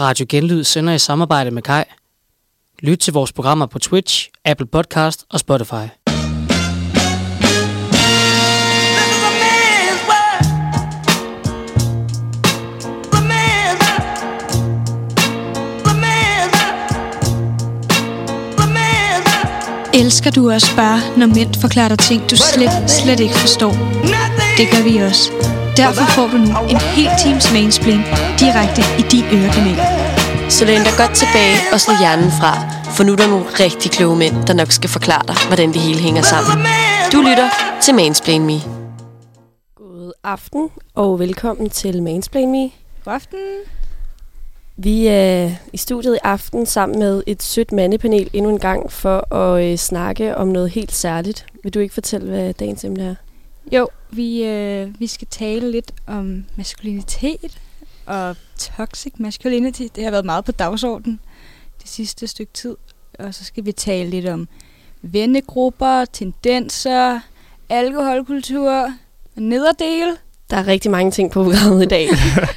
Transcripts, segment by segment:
Radio Genlyd sender i samarbejde med Kai. Lyt til vores programmer på Twitch, Apple Podcast og Spotify. Elsker du også bare, når mænd forklarer dig ting, du slet, slet ikke forstår? Det gør vi også. Derfor får du nu en hel times mansplain direkte i din ørekanal. Så læn dig godt tilbage og slå hjernen fra, for nu er der nogle rigtig kloge mænd, der nok skal forklare dig, hvordan det hele hænger sammen. Du lytter til Mansplain Me. God aften og velkommen til Mansplain Me. God aften. Vi er i studiet i aften sammen med et sødt mandepanel endnu en gang for at øh, snakke om noget helt særligt. Vil du ikke fortælle, hvad dagens emne er? Jo, vi, øh, vi skal tale lidt om maskulinitet og toxic masculinity. Det har været meget på dagsordenen det sidste stykke tid. Og så skal vi tale lidt om vennegrupper, tendenser, alkoholkultur og nederdele. Der er rigtig mange ting på programmet i dag.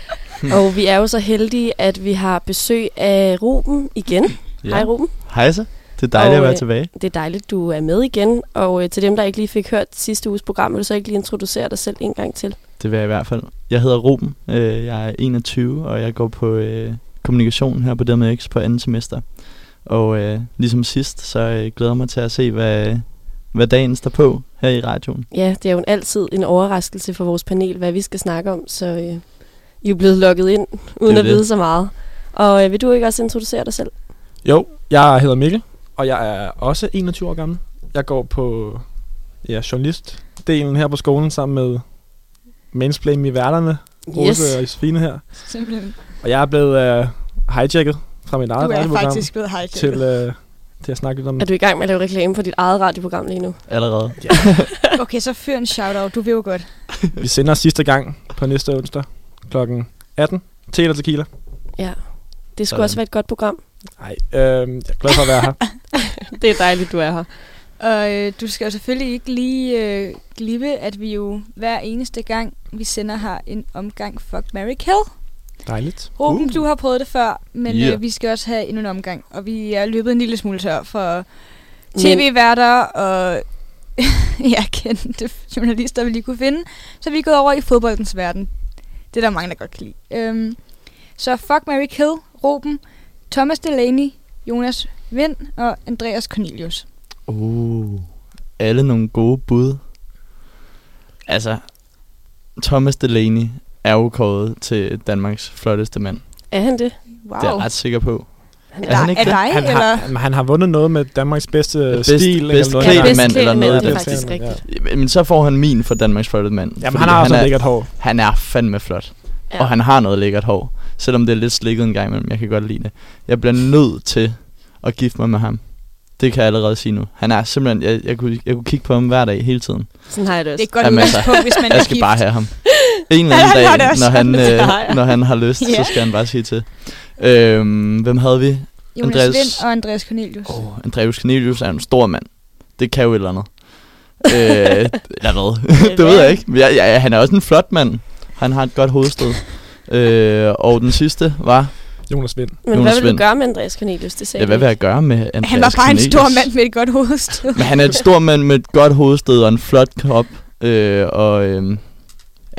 og vi er jo så heldige, at vi har besøg af Ruben igen. Ja. Hej Ruben. Hej så. Det er dejligt Og, at være øh, tilbage. Det er dejligt, du er med igen. Og øh, til dem, der ikke lige fik hørt sidste uges program, vil du så ikke lige introducere dig selv en gang til? Det vil jeg i hvert fald. Jeg hedder Ruben. Øh, jeg er 21, og jeg går på øh, kommunikation her på DMX på anden semester. Og øh, ligesom sidst, så øh, glæder jeg mig til at se, hvad, hvad dagen står på her i radioen. Ja, det er jo altid en overraskelse for vores panel, hvad vi skal snakke om, så øh, I er blevet lukket ind, uden at det. vide så meget. Og øh, vil du ikke også introducere dig selv? Jo, jeg hedder Mikkel, og jeg er også 21 år gammel. Jeg går på ja, journalistdelen her på skolen sammen med Mansplain i værterne, Rose og Josefine her. Simpelthen. Og jeg er blevet uh, hijacket fra mit eget Du er radioprogram faktisk blevet hijacket. til, uh, til at snakke lidt om Er du i gang med at lave reklame for dit eget radioprogram lige nu? Allerede. Okay, så fyr en shout-out. Du vil jo godt. Vi sender sidste gang på næste onsdag klokken 18. Te eller tequila? Ja. Det skulle Sådan. også være et godt program. Nej, øh, jeg er glad for at være her. Det er dejligt, du er her. Og øh, du skal jo selvfølgelig ikke lige øh, glippe, at vi jo hver eneste gang, vi sender har en omgang Fuck, Mary Kill. Dejligt. Ruben, uh. du har prøvet det før, men Ja. øh, vi skal også have endnu en omgang. Og vi er løbet en lille smule tør for tv-værter og ja, kendte journalister, vi lige kunne finde. Så vi er gået over i fodboldens verden. Det er der mange, der godt kan lide. Øhm, så Fuck, Mary Kill, Ruben, Thomas Delaney, Jonas Vind og Andreas Cornelius. Uh, alle nogle gode bud. Altså, Thomas Delaney er jo kåret til Danmarks flotteste mand. Er han det? Wow. Det er jeg ret sikker på. Han Er han ikke er det? dig, Han eller? har, han har vundet noget med Danmarks bedste Bedst- stil. bedst eller noget. mand eller noget det er faktisk Ja. rigtigt. Men så får han min for Danmarks flotteste mand. Jamen, han har også er, noget lækkert hår. Han er fandme flot. Ja. Ja. Og han har noget lækkert hår. Selvom det er lidt slikket en gang imellem. Jeg kan godt lide det. Jeg bliver nødt til at gifte mig med ham. Det kan jeg allerede sige nu. Han er simpelthen... Jeg, jeg, kunne, jeg kunne kigge på ham hver dag hele tiden. Sådan har jeg det Det er også. godt Jamen, altså, udgangspunkt, hvis man er Jeg skal gift. bare have ham. En eller Ja, anden dag, også når han, øh, når han har lyst, Ja. så skal han bare sige til. Øhm, hvem havde vi? Jonas Andreas- Vind og Andreas Cornelius. Oh, Andreas Cornelius er en stor mand. Det kan jo et eller andet. øh, eller hvad? det ved jeg ikke. Men jeg, jeg, han er også en flot mand. Han har et godt hovedsted. Øh, og den sidste var... Jonas Vind. Men Jonas hvad vil du gøre med Andreas Cornelius? Det sagde Ja, hvad vil jeg gøre med Andreas Han var bare en Cornelius? stor mand med et godt hovedsted. Men han er en stor mand med et godt hovedsted og en flot krop. Øh, og øh,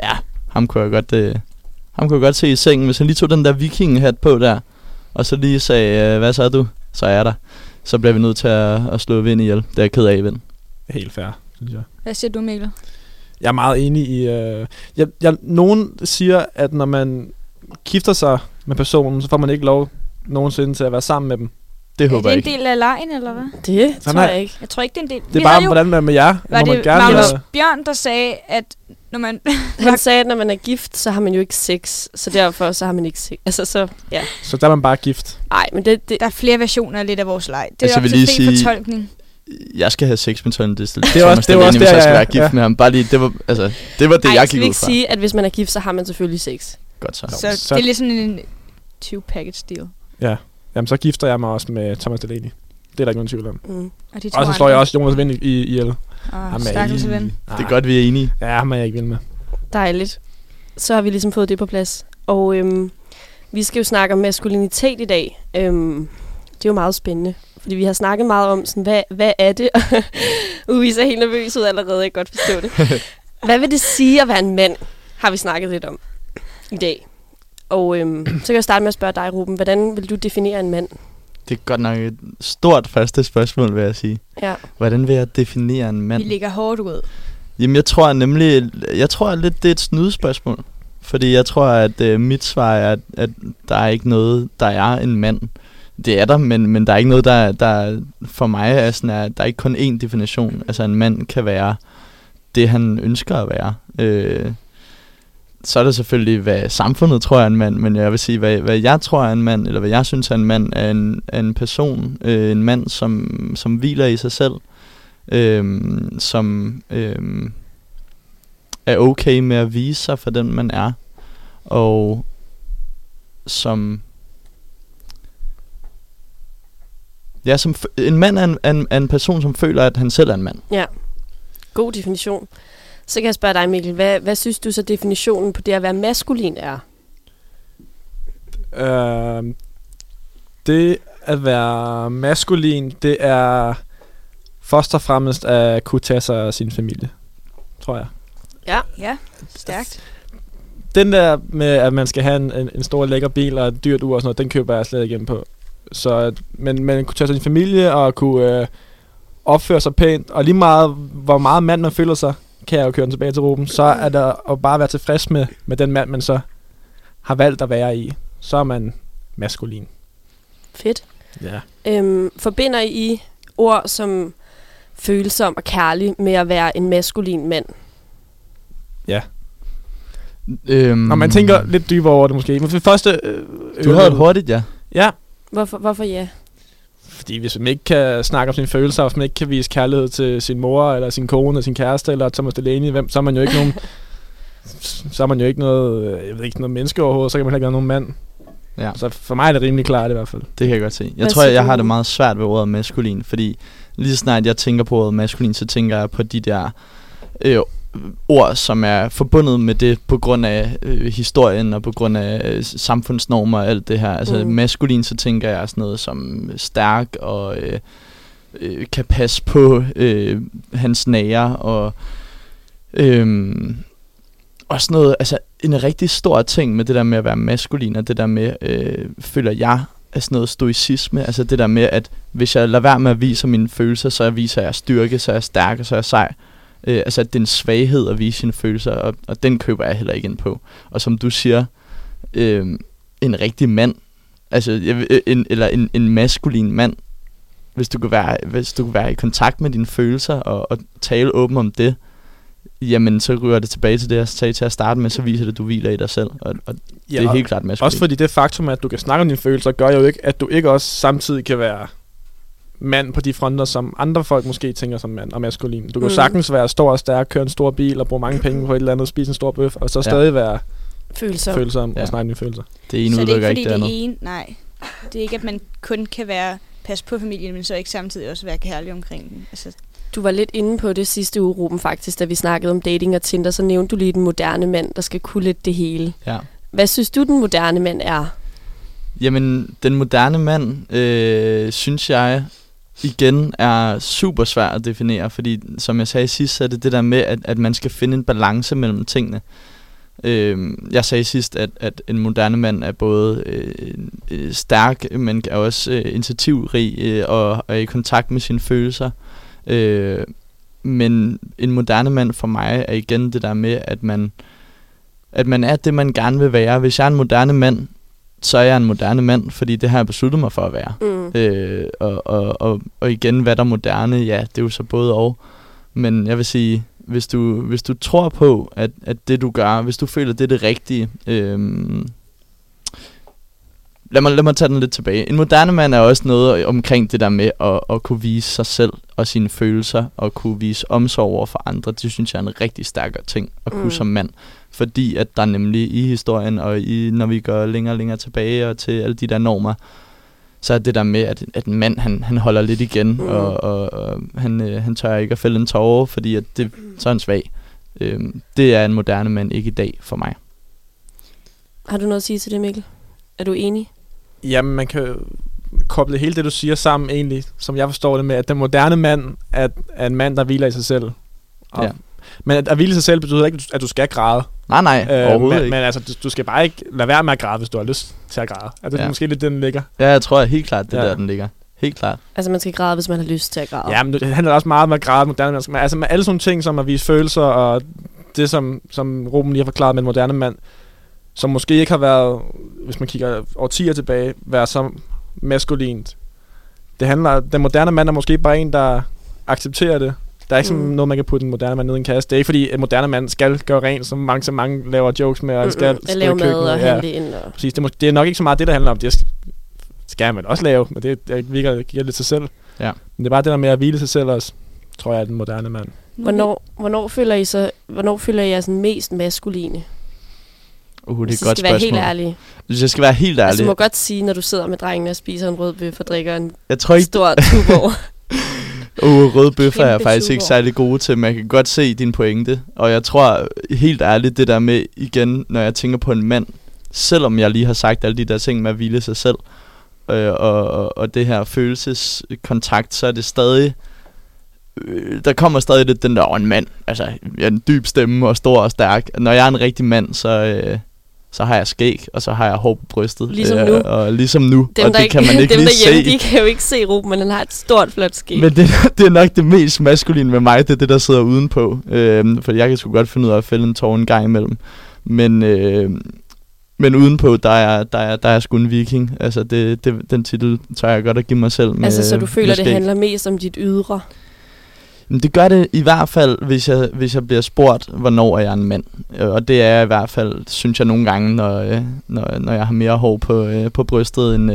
ja, ham kunne jeg godt... Øh, ham kunne jeg godt se i sengen, hvis han lige tog den der vikinghat på der. Og så lige sagde, øh, hvad så er du? Så er jeg der. Så bliver vi nødt til at, at slå vind ihjel. Det er jeg ked af, vind. Helt fair, synes jeg. Hvad siger du, Mikkel? Jeg er meget enig i... Øh, jeg, jeg, nogen siger, at når man gifter sig med personen, så får man ikke lov nogensinde til at være sammen med dem. Det Er håber det jeg en ikke. del af lejen, eller hvad? Det Sådan tror er- jeg ikke. Jeg tror ikke, det er en del. Det er bare, hvordan man er med jer. var må man det gerne... Magnus øh, Bjørn, der sagde, at når man... Han sagde, at når man er gift, så har man jo ikke sex. Så derfor så har man ikke sex. Altså så, ja. så der er man bare gift. Nej, men det, det, Der er flere versioner af lidt af vores leg. Det Altså, er jeg op til fri sige- fortolkning. Jeg skal have sex med Tony Distel. Det er også- det er også der, jeg skal ja, være gift ja. med ham. Bare lige, det var, altså, det, var det Ej, jeg skal gik ud ikke fra. sige, at hvis man er gift, så har man selvfølgelig sex? Godt så. Så, så- det er lidt sådan en 20-package deal. Jamen, så gifter jeg mig også med Thomas Delaney. Det er der ikke nogen tvivl om. Mm. Og, de Og så slår jeg også Jonas Vind i, i, i el. Er stakkels i- ven. Det er godt, vi er enige. Ja, ham er jeg ikke vild med. Dejligt. Så har vi ligesom fået det på plads. Og øhm, Vi skal jo snakke om maskulinitet i dag. Øhm, det er jo meget spændende, fordi vi har snakket meget om, sådan, hvad, hvad er det? uh, I ser helt nervøs ud allerede, jeg kan godt forstå det. Hvad vil det sige at være en mand, har vi snakket lidt om i dag. Og øhm, så kan jeg starte med at spørge dig, Ruben. Hvordan vil du definere en mand? Det er godt nok et stort første spørgsmål, vil jeg sige. Ja. Hvordan vil jeg definere en mand? Vi ligger hårdt ud. Jamen, jeg tror nemlig, jeg tror lidt, det er et snydespørgsmål. Fordi jeg tror, at øh, mit svar er, at, at der er ikke noget, der er en mand. Det er der, men, men der er ikke noget, der, der for mig er sådan, at der er ikke kun én definition. Altså, en mand kan være det, han ønsker at være. Øh, så er det selvfølgelig, hvad samfundet tror er en mand, men jeg vil sige, hvad, hvad jeg tror er en mand, eller hvad jeg synes er en mand, er en, er en person, øh, en mand, som, som hviler i sig selv, øh, som øh, er okay med at vise sig for den, man er, og som Ja, som en mand er en, er, en, er en person, som føler, at han selv er en mand. Ja, god definition. Så kan jeg spørge dig, Mikkel. Hvad, hvad synes du så definitionen på det at være maskulin er? Øh, det at være maskulin, det er først og fremmest at kunne tage sig af sin familie, tror jeg. Ja. Ja, stærkt. Den der med, at man skal have en, en, en stor lækker bil og et dyrt ur og sådan noget, den køber jeg slet ikke ind på. Så at, men man kunne tage sin familie og kunne øh, opføre sig pænt, og lige meget, hvor meget mand man føler sig, kan jeg jo køre den tilbage til Ruben, så er der at bare være tilfreds med, med den mand, man så har valgt at være i. Så er man maskulin. Fedt. Ja. Øhm, forbinder I ord som følsom og kærlig med at være en maskulin mand? Ja. Øhm, Når man tænker lidt dybere over det måske. Men for det første... Øh, Du havde et hurtigt, ja. Ja, Hvorfor, hvorfor ja? fordi hvis man ikke kan snakke om sine følelser, hvis man ikke kan vise kærlighed til sin mor, eller sin kone, eller sin kæreste, eller Thomas Delaney, hvem, så er man jo ikke nogen... så er man jo ikke noget, øh, jeg ved ikke, noget menneske overhovedet, så kan man heller ikke være nogen mand. ja. Så for mig er det rimelig klart i hvert fald. Det kan jeg godt se. Jeg Hvad tror, jeg, jeg har det meget svært ved ordet maskulin, fordi lige så snart jeg tænker på ordet maskulin, så tænker jeg på de der øh, ord, som er forbundet med det på grund af øh, historien og på grund af øh, samfundsnormer og alt det her. Altså Mm. maskulin, så tænker jeg sådan noget som stærk og øh, øh, kan passe på øh, hans nære og øh, og sådan noget, altså en rigtig stor ting med det der med at være maskulin, og det der med, øh, føler jeg, er sådan noget stoicisme, altså det der med, at hvis jeg lader være med at vise mine følelser, så viser jeg styrke, så er jeg stærk, og så er jeg sej. Øh, altså at det er en svaghed at vise sine følelser, og, og den køber jeg heller ikke ind på. Og som du siger, øh, en rigtig mand, altså jeg, øh, en, eller en, en maskulin mand, hvis du, kan være, hvis du kan være i kontakt med dine følelser og, og tale åbent om det, jamen så ryger det tilbage til det, jeg sagde til at starte med, så viser det, at du hviler i dig selv, og, og ja, det er helt klart maskulin. Også fordi det faktum, at du kan snakke om dine følelser, gør jo ikke, at du ikke også samtidig kan være mand på de fronter, som andre folk måske tænker som mand og maskulin. Du kan Mm. mm. sagtens være stor og stærk, køre en stor bil og bruge mange penge på et eller andet, spise en stor bøf, og så Ja. stadig være Følelser. følsom Ja. og snakke dine følelser. det ene så det er ikke fordi ikke det det andet. ene, nej. Det er ikke, at man kun kan være pas på familien, men så ikke samtidig også være kærlig omkring den. Altså, Du var lidt inde på det sidste uge, Ruben, faktisk, da vi snakkede om dating og Tinder, så nævnte du lige den moderne mand, der skal kunne lidt det hele. Ja. Hvad synes du, den moderne mand er? Jamen, den moderne mand, øh, synes jeg, igen er super svær at definere, fordi som jeg sagde sidst, så er det det der med, at, at man skal finde en balance mellem tingene. Øh, jeg sagde sidst, at, at en moderne mand er både øh, øh, stærk, men er også øh, initiativrig øh, og er i kontakt med sine følelser. Øh, men en moderne mand for mig er igen det der med, at man, at man er det, man gerne vil være. Hvis jeg er en moderne mand, så er jeg en moderne mand, fordi det har jeg besluttet mig for at være. Mm. Øh, og, og, og, og igen, hvad der er moderne, ja, det er jo så både og. Men jeg vil sige, hvis du, hvis du tror på, at, at det du gør, hvis du føler, det er det rigtige, øhm, lad, mig, lad mig tage den lidt tilbage. En moderne mand er også noget omkring det der med at, at kunne vise sig selv og sine følelser, og kunne vise omsorg over for andre. Det synes jeg er en rigtig stærkere ting at kunne mm. som mand. Fordi at der nemlig i historien, og i, når vi går længere og længere tilbage, og til alle de der normer, så er det der med, at, at en mand, han, han holder lidt igen, Mm. og, og, og han, øh, han tør ikke at fælde en tårer, fordi at det, så er han svag. Øhm, det er en moderne mand ikke i dag for mig. Har du noget at sige til det, Mikkel? Er du enig? Jamen, man kan koble hele det, du siger sammen egentlig, som jeg forstår det med, at den moderne mand er, er en mand, der hviler i sig selv. Og, Ja. Men at, at hvile sig selv betyder ikke, at du skal græde. Nej, nej, øh, overhovedet men, ikke. Men altså, du, du skal bare ikke lade være med at græde, hvis du har lyst til at græde. Altså, det Ja. er måske lidt den ligger. Ja, jeg tror helt klart, det Ja. der, den ligger. Helt klart. Altså, man skal græde, hvis man har lyst til at græde. Ja, men det handler også meget om at græde moderne mennesker. Men altså med alle sådan ting, som at vise følelser, og det, som, som Ruben lige har forklaret med en moderne mand, som måske ikke har været, hvis man kigger årtier tilbage, været så maskulint. Det handler, den moderne mand er måske bare en, der accepterer det. Der er ikke sådan Mm. noget, man kan putte en moderne mand ned i en kasse. Det er ikke fordi, en moderne mand skal gøre rent, som mange, som mange laver jokes med, og skal i lave mad og Ja. handle ind. Og... Præcis, det, er, mås- det er nok ikke så meget det, der handler om. Det skal man også lave, men det, det virker giver lidt sig selv. Ja. Men det er bare det der med at hvile sig selv også, tror jeg, er den moderne mand. Hvornår, hvornår, føler I så, hvornår føler I jer sådan mest maskuline? Uh, det er Hvis et godt skal være spørgsmål. helt ærlig. Hvis jeg skal være helt ærlig. Altså, du må godt sige, når du sidder med drengene og spiser en rød bøf og drikker en jeg tror ikke, stor tuborg. Uh, røde bøffer er faktisk ikke tuborg. særlig gode til, men jeg kan godt se din pointe. Og jeg tror helt ærligt, det der med igen, når jeg tænker på en mand, selvom jeg lige har sagt alle de der ting med at hvile sig selv, øh, og, og, og det her følelseskontakt, så er det stadig, øh, der kommer stadig lidt den der, "Åh, en mand, altså jeg er en dyb stemme og stor og stærk. Når jeg er en rigtig mand, så, øh, så har jeg skæg, og så har jeg hår på brystet. Ligesom nu. Og ligesom nu, Dem, og det ikke, kan man ikke dem lige derhjemme, se. de kan jo ikke se Ruben, men han har et stort, flot skæg. Men det, det er nok det mest maskuline med mig, det er det, der sidder udenpå. Øhm, for jeg kan sgu godt finde ud af at fælde en tår en gang imellem. Men, øh, men udenpå, der er, der, er, der er sgu en viking. Altså, det, det, den titel tør jeg godt at give mig selv. Med, altså, så du føler, det handler mest om dit ydre? Men det gør det i hvert fald, hvis jeg, hvis jeg bliver spurgt, hvornår er jeg en mand. Øh, Og det er jeg i hvert fald, synes jeg nogle gange, når, øh, når, når jeg har mere hår på, øh, på brystet end,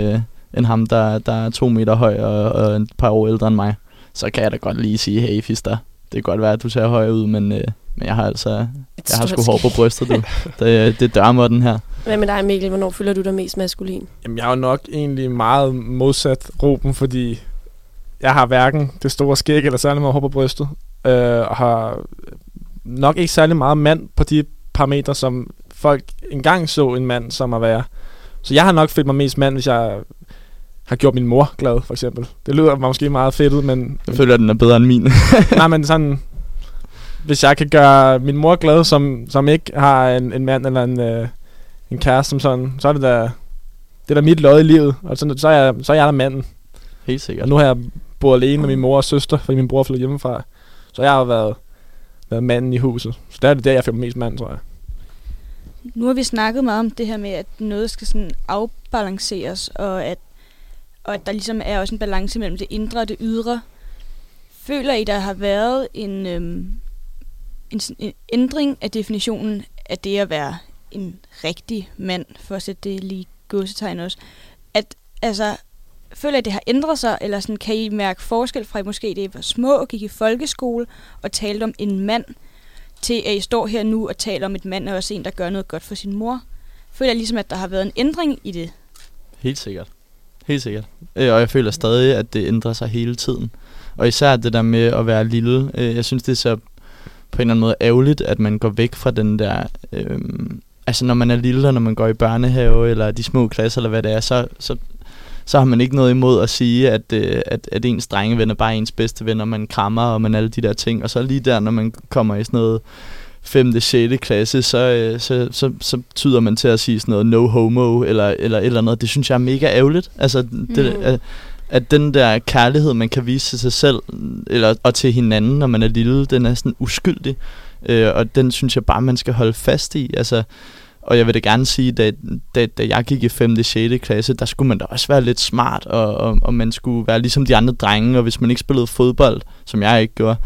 end ham, der, der er to meter høj og, og et par år ældre end mig. Så kan jeg da godt lige sige, hey fister, det kan godt være, at du ser høj ud, men, øh, men jeg har altså jeg har sgu hår på brystet, du. Det, det dørmer den her. Hvad med dig, Mikkel? Hvornår føler du dig mest maskulin? Jamen, jeg er jo nok egentlig meget modsat Ruben, fordi jeg har hverken det store skæg eller særlig meget hår på brystet. Øh, og har nok ikke særlig meget mand på de parametre, som folk engang så en mand som at være. Så jeg har nok følt mig mest mand, hvis jeg har gjort min mor glad, for eksempel. Det lyder måske meget fedtet, men... Jeg føler, at den er bedre end min. Nej, men sådan... Hvis jeg kan gøre min mor glad, som, som ikke har en, en mand eller en, øh, en kæreste som sådan, så er det da, det er da mit lod i livet. Og så, så, er jeg, så er jeg der manden. Helt sikkert. Og nu har jeg boet alene med min mor og søster, fordi min bror flyttede hjemmefra. Så jeg har været, været manden i huset. Så der er det der, jeg føler mig mest mand, tror jeg. Nu har vi snakket meget om det her med, at noget skal sådan afbalanceres, og at, og at der ligesom er også en balance mellem det indre og det ydre. Føler I, der har været en, øhm, en, en ændring af definitionen af det at være en rigtig mand, for at sætte det lige i gåsetegn også? At, altså, føler I, det har ændret sig, eller sådan, kan I mærke forskel fra, at I måske det var små, gik i folkeskole og talte om en mand, til at I står her nu og taler om et mand, og også en, der gør noget godt for sin mor. Føler jeg ligesom, at der har været en ændring i det. Helt sikkert. Helt sikkert. Øh, og jeg føler stadig, at det ændrer sig hele tiden. Og især det der med at være lille. Øh, jeg synes, det er så på en eller anden måde ærgerligt, at man går væk fra den der... Øh, altså når man er lille, og når man går i børnehave, eller de små klasser, eller hvad det er, så, så, så har man ikke noget imod at sige, at, øh, at, at ens drengeven er bare ens bedste ven, og man krammer, og man alle de der ting. Og så lige der, når man kommer i sådan noget 5. 6. klasse, så, øh, så, så, så tyder man til at sige sådan noget no homo, eller, eller eller andet. Det synes jeg er mega ærgerligt. Altså, det, Mm. at, at den der kærlighed, man kan vise til sig selv, eller, og til hinanden, når man er lille, den er sådan uskyldig. Øh, og den synes jeg bare, man skal holde fast i. Altså, og jeg vil da gerne sige, da, da, da jeg gik i 5. 6. klasse, der skulle man da også være lidt smart, og, og, og man skulle være ligesom de andre drenge, og hvis man ikke spillede fodbold, som jeg ikke gjorde,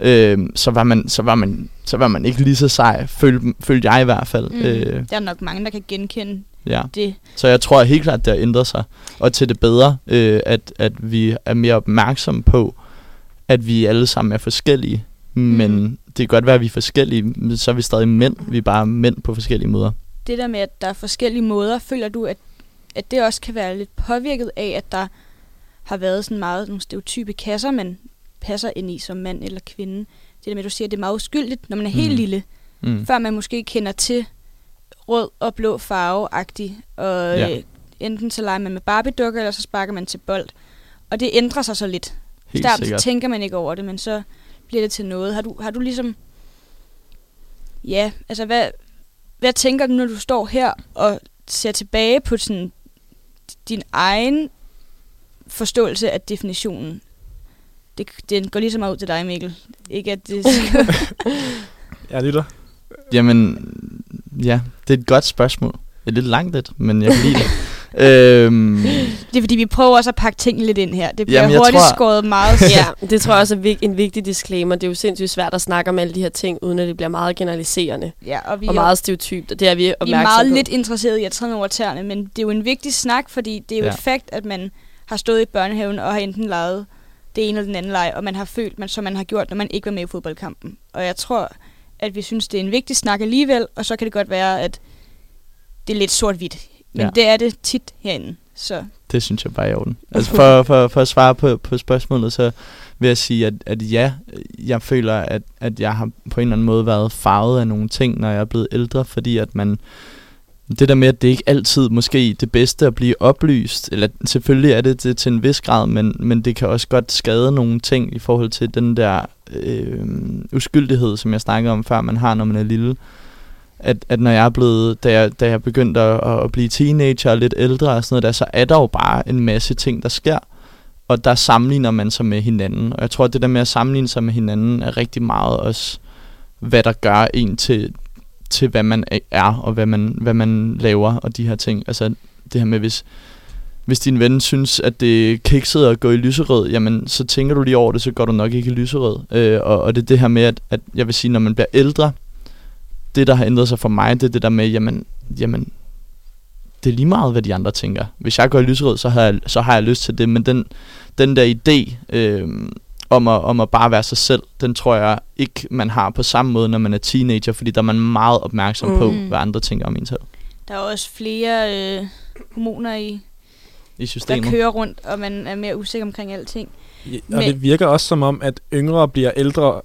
øh, så, var man, så, var man, så var man ikke lige så sej, følte, følte jeg i hvert fald. Mm. Øh, Der er nok mange, der kan genkende ja. det. Så jeg tror helt klart, det har ændret sig. Og til det bedre, øh, at, at vi er mere opmærksomme på, at vi alle sammen er forskellige. Men Mm. det kan godt være, at vi er forskellige, men så er vi stadig mænd. Vi er bare mænd på forskellige måder. Det der med, at der er forskellige måder, føler du, at, at det også kan være lidt påvirket af, at der har været sådan meget nogle stereotype kasser, man passer ind i som mand eller kvinde. Det der med, at du siger, at det er meget uskyldigt, når man er helt Mm. lille, Mm. før man måske kender til rød og blå farve og Ja. øh, enten så leger man med Barbie-dukker, eller så sparker man til bold. Og det ændrer sig så lidt. Helt Start sikkert. tænker man ikke over det, men så bliver det til noget. Har du, har du ligesom... Ja, altså hvad, hvad tænker du, når du står her og ser tilbage på sådan din egen forståelse af definitionen? Det, den går lige så meget ud til dig, Mikkel. Ikke at det... Jeg lytter. Jamen, ja, det er et godt spørgsmål. Det er lidt langt et, men jeg kan lide det. Øhm, det er fordi, vi prøver også at pakke tingene lidt ind her. Det bliver Jamen, hurtigt tror- skåret meget. ja, det tror jeg også er vig- en vigtig disclaimer. Det er jo sindssygt svært at snakke om alle de her ting, uden at det bliver meget generaliserende ja, og vi og er- meget stereotypt. Og det er vi Vi er opmærksomme meget på. lidt interesseret i at træde over tæerne, men det er jo en vigtig snak, fordi det er jo Ja. ja. et fakt, at man har stået i børnehaven og har enten leget det ene eller den anden leg, og man har følt, man, som man har gjort, når man ikke var med i fodboldkampen. Og jeg tror, at vi synes, det er en vigtig snak alligevel, og så kan det godt være, at det er lidt sort-hvidt. Men Ja. det er det tit herinde. Så det synes jeg bare er i orden. Altså for, for, for at svare på, på spørgsmålet, så vil jeg sige, at, at ja, jeg føler, at, at jeg har på en eller anden måde været farvet af nogle ting, når jeg er blevet ældre, fordi at man... Det der med, at det ikke altid måske det bedste at blive oplyst, eller selvfølgelig er det det til en vis grad, men, men det kan også godt skade nogle ting i forhold til den der øh, uskyldighed, som jeg snakkede om før, man har, når man er lille. At, at når jeg er blevet, da jeg, da jeg begyndte at, at blive teenager og lidt ældre og sådan noget der, så er der jo bare en masse ting, der sker. Og der sammenligner man sig med hinanden. Og jeg tror, at det der med at sammenligne sig med hinanden er rigtig meget også, hvad der gør en til, til hvad man er, og hvad man, hvad man laver, og de her ting. Altså det her med, hvis, hvis din ven synes, at det er kikset at gå i lyserød, jamen så tænker du lige over det, så går du nok ikke i lyserød. Øh, og, og det er det her med, at, at jeg vil sige, når man bliver ældre, det der har ændret sig for mig, det er det der med, jamen, jamen det er lige meget, hvad de andre tænker. Hvis jeg går i lyserød, så har jeg, så har jeg lyst til det, men den, den der idé øh, om, at, om at bare være sig selv, den tror jeg ikke, man har på samme måde, når man er teenager, fordi der er man meget opmærksom mm. på, hvad andre tænker om en selv der er også flere øh, hormoner i, i der systemet. kører rundt, og man er mere usikker omkring alting. Ja, og Men- det virker også som om, at yngre bliver ældre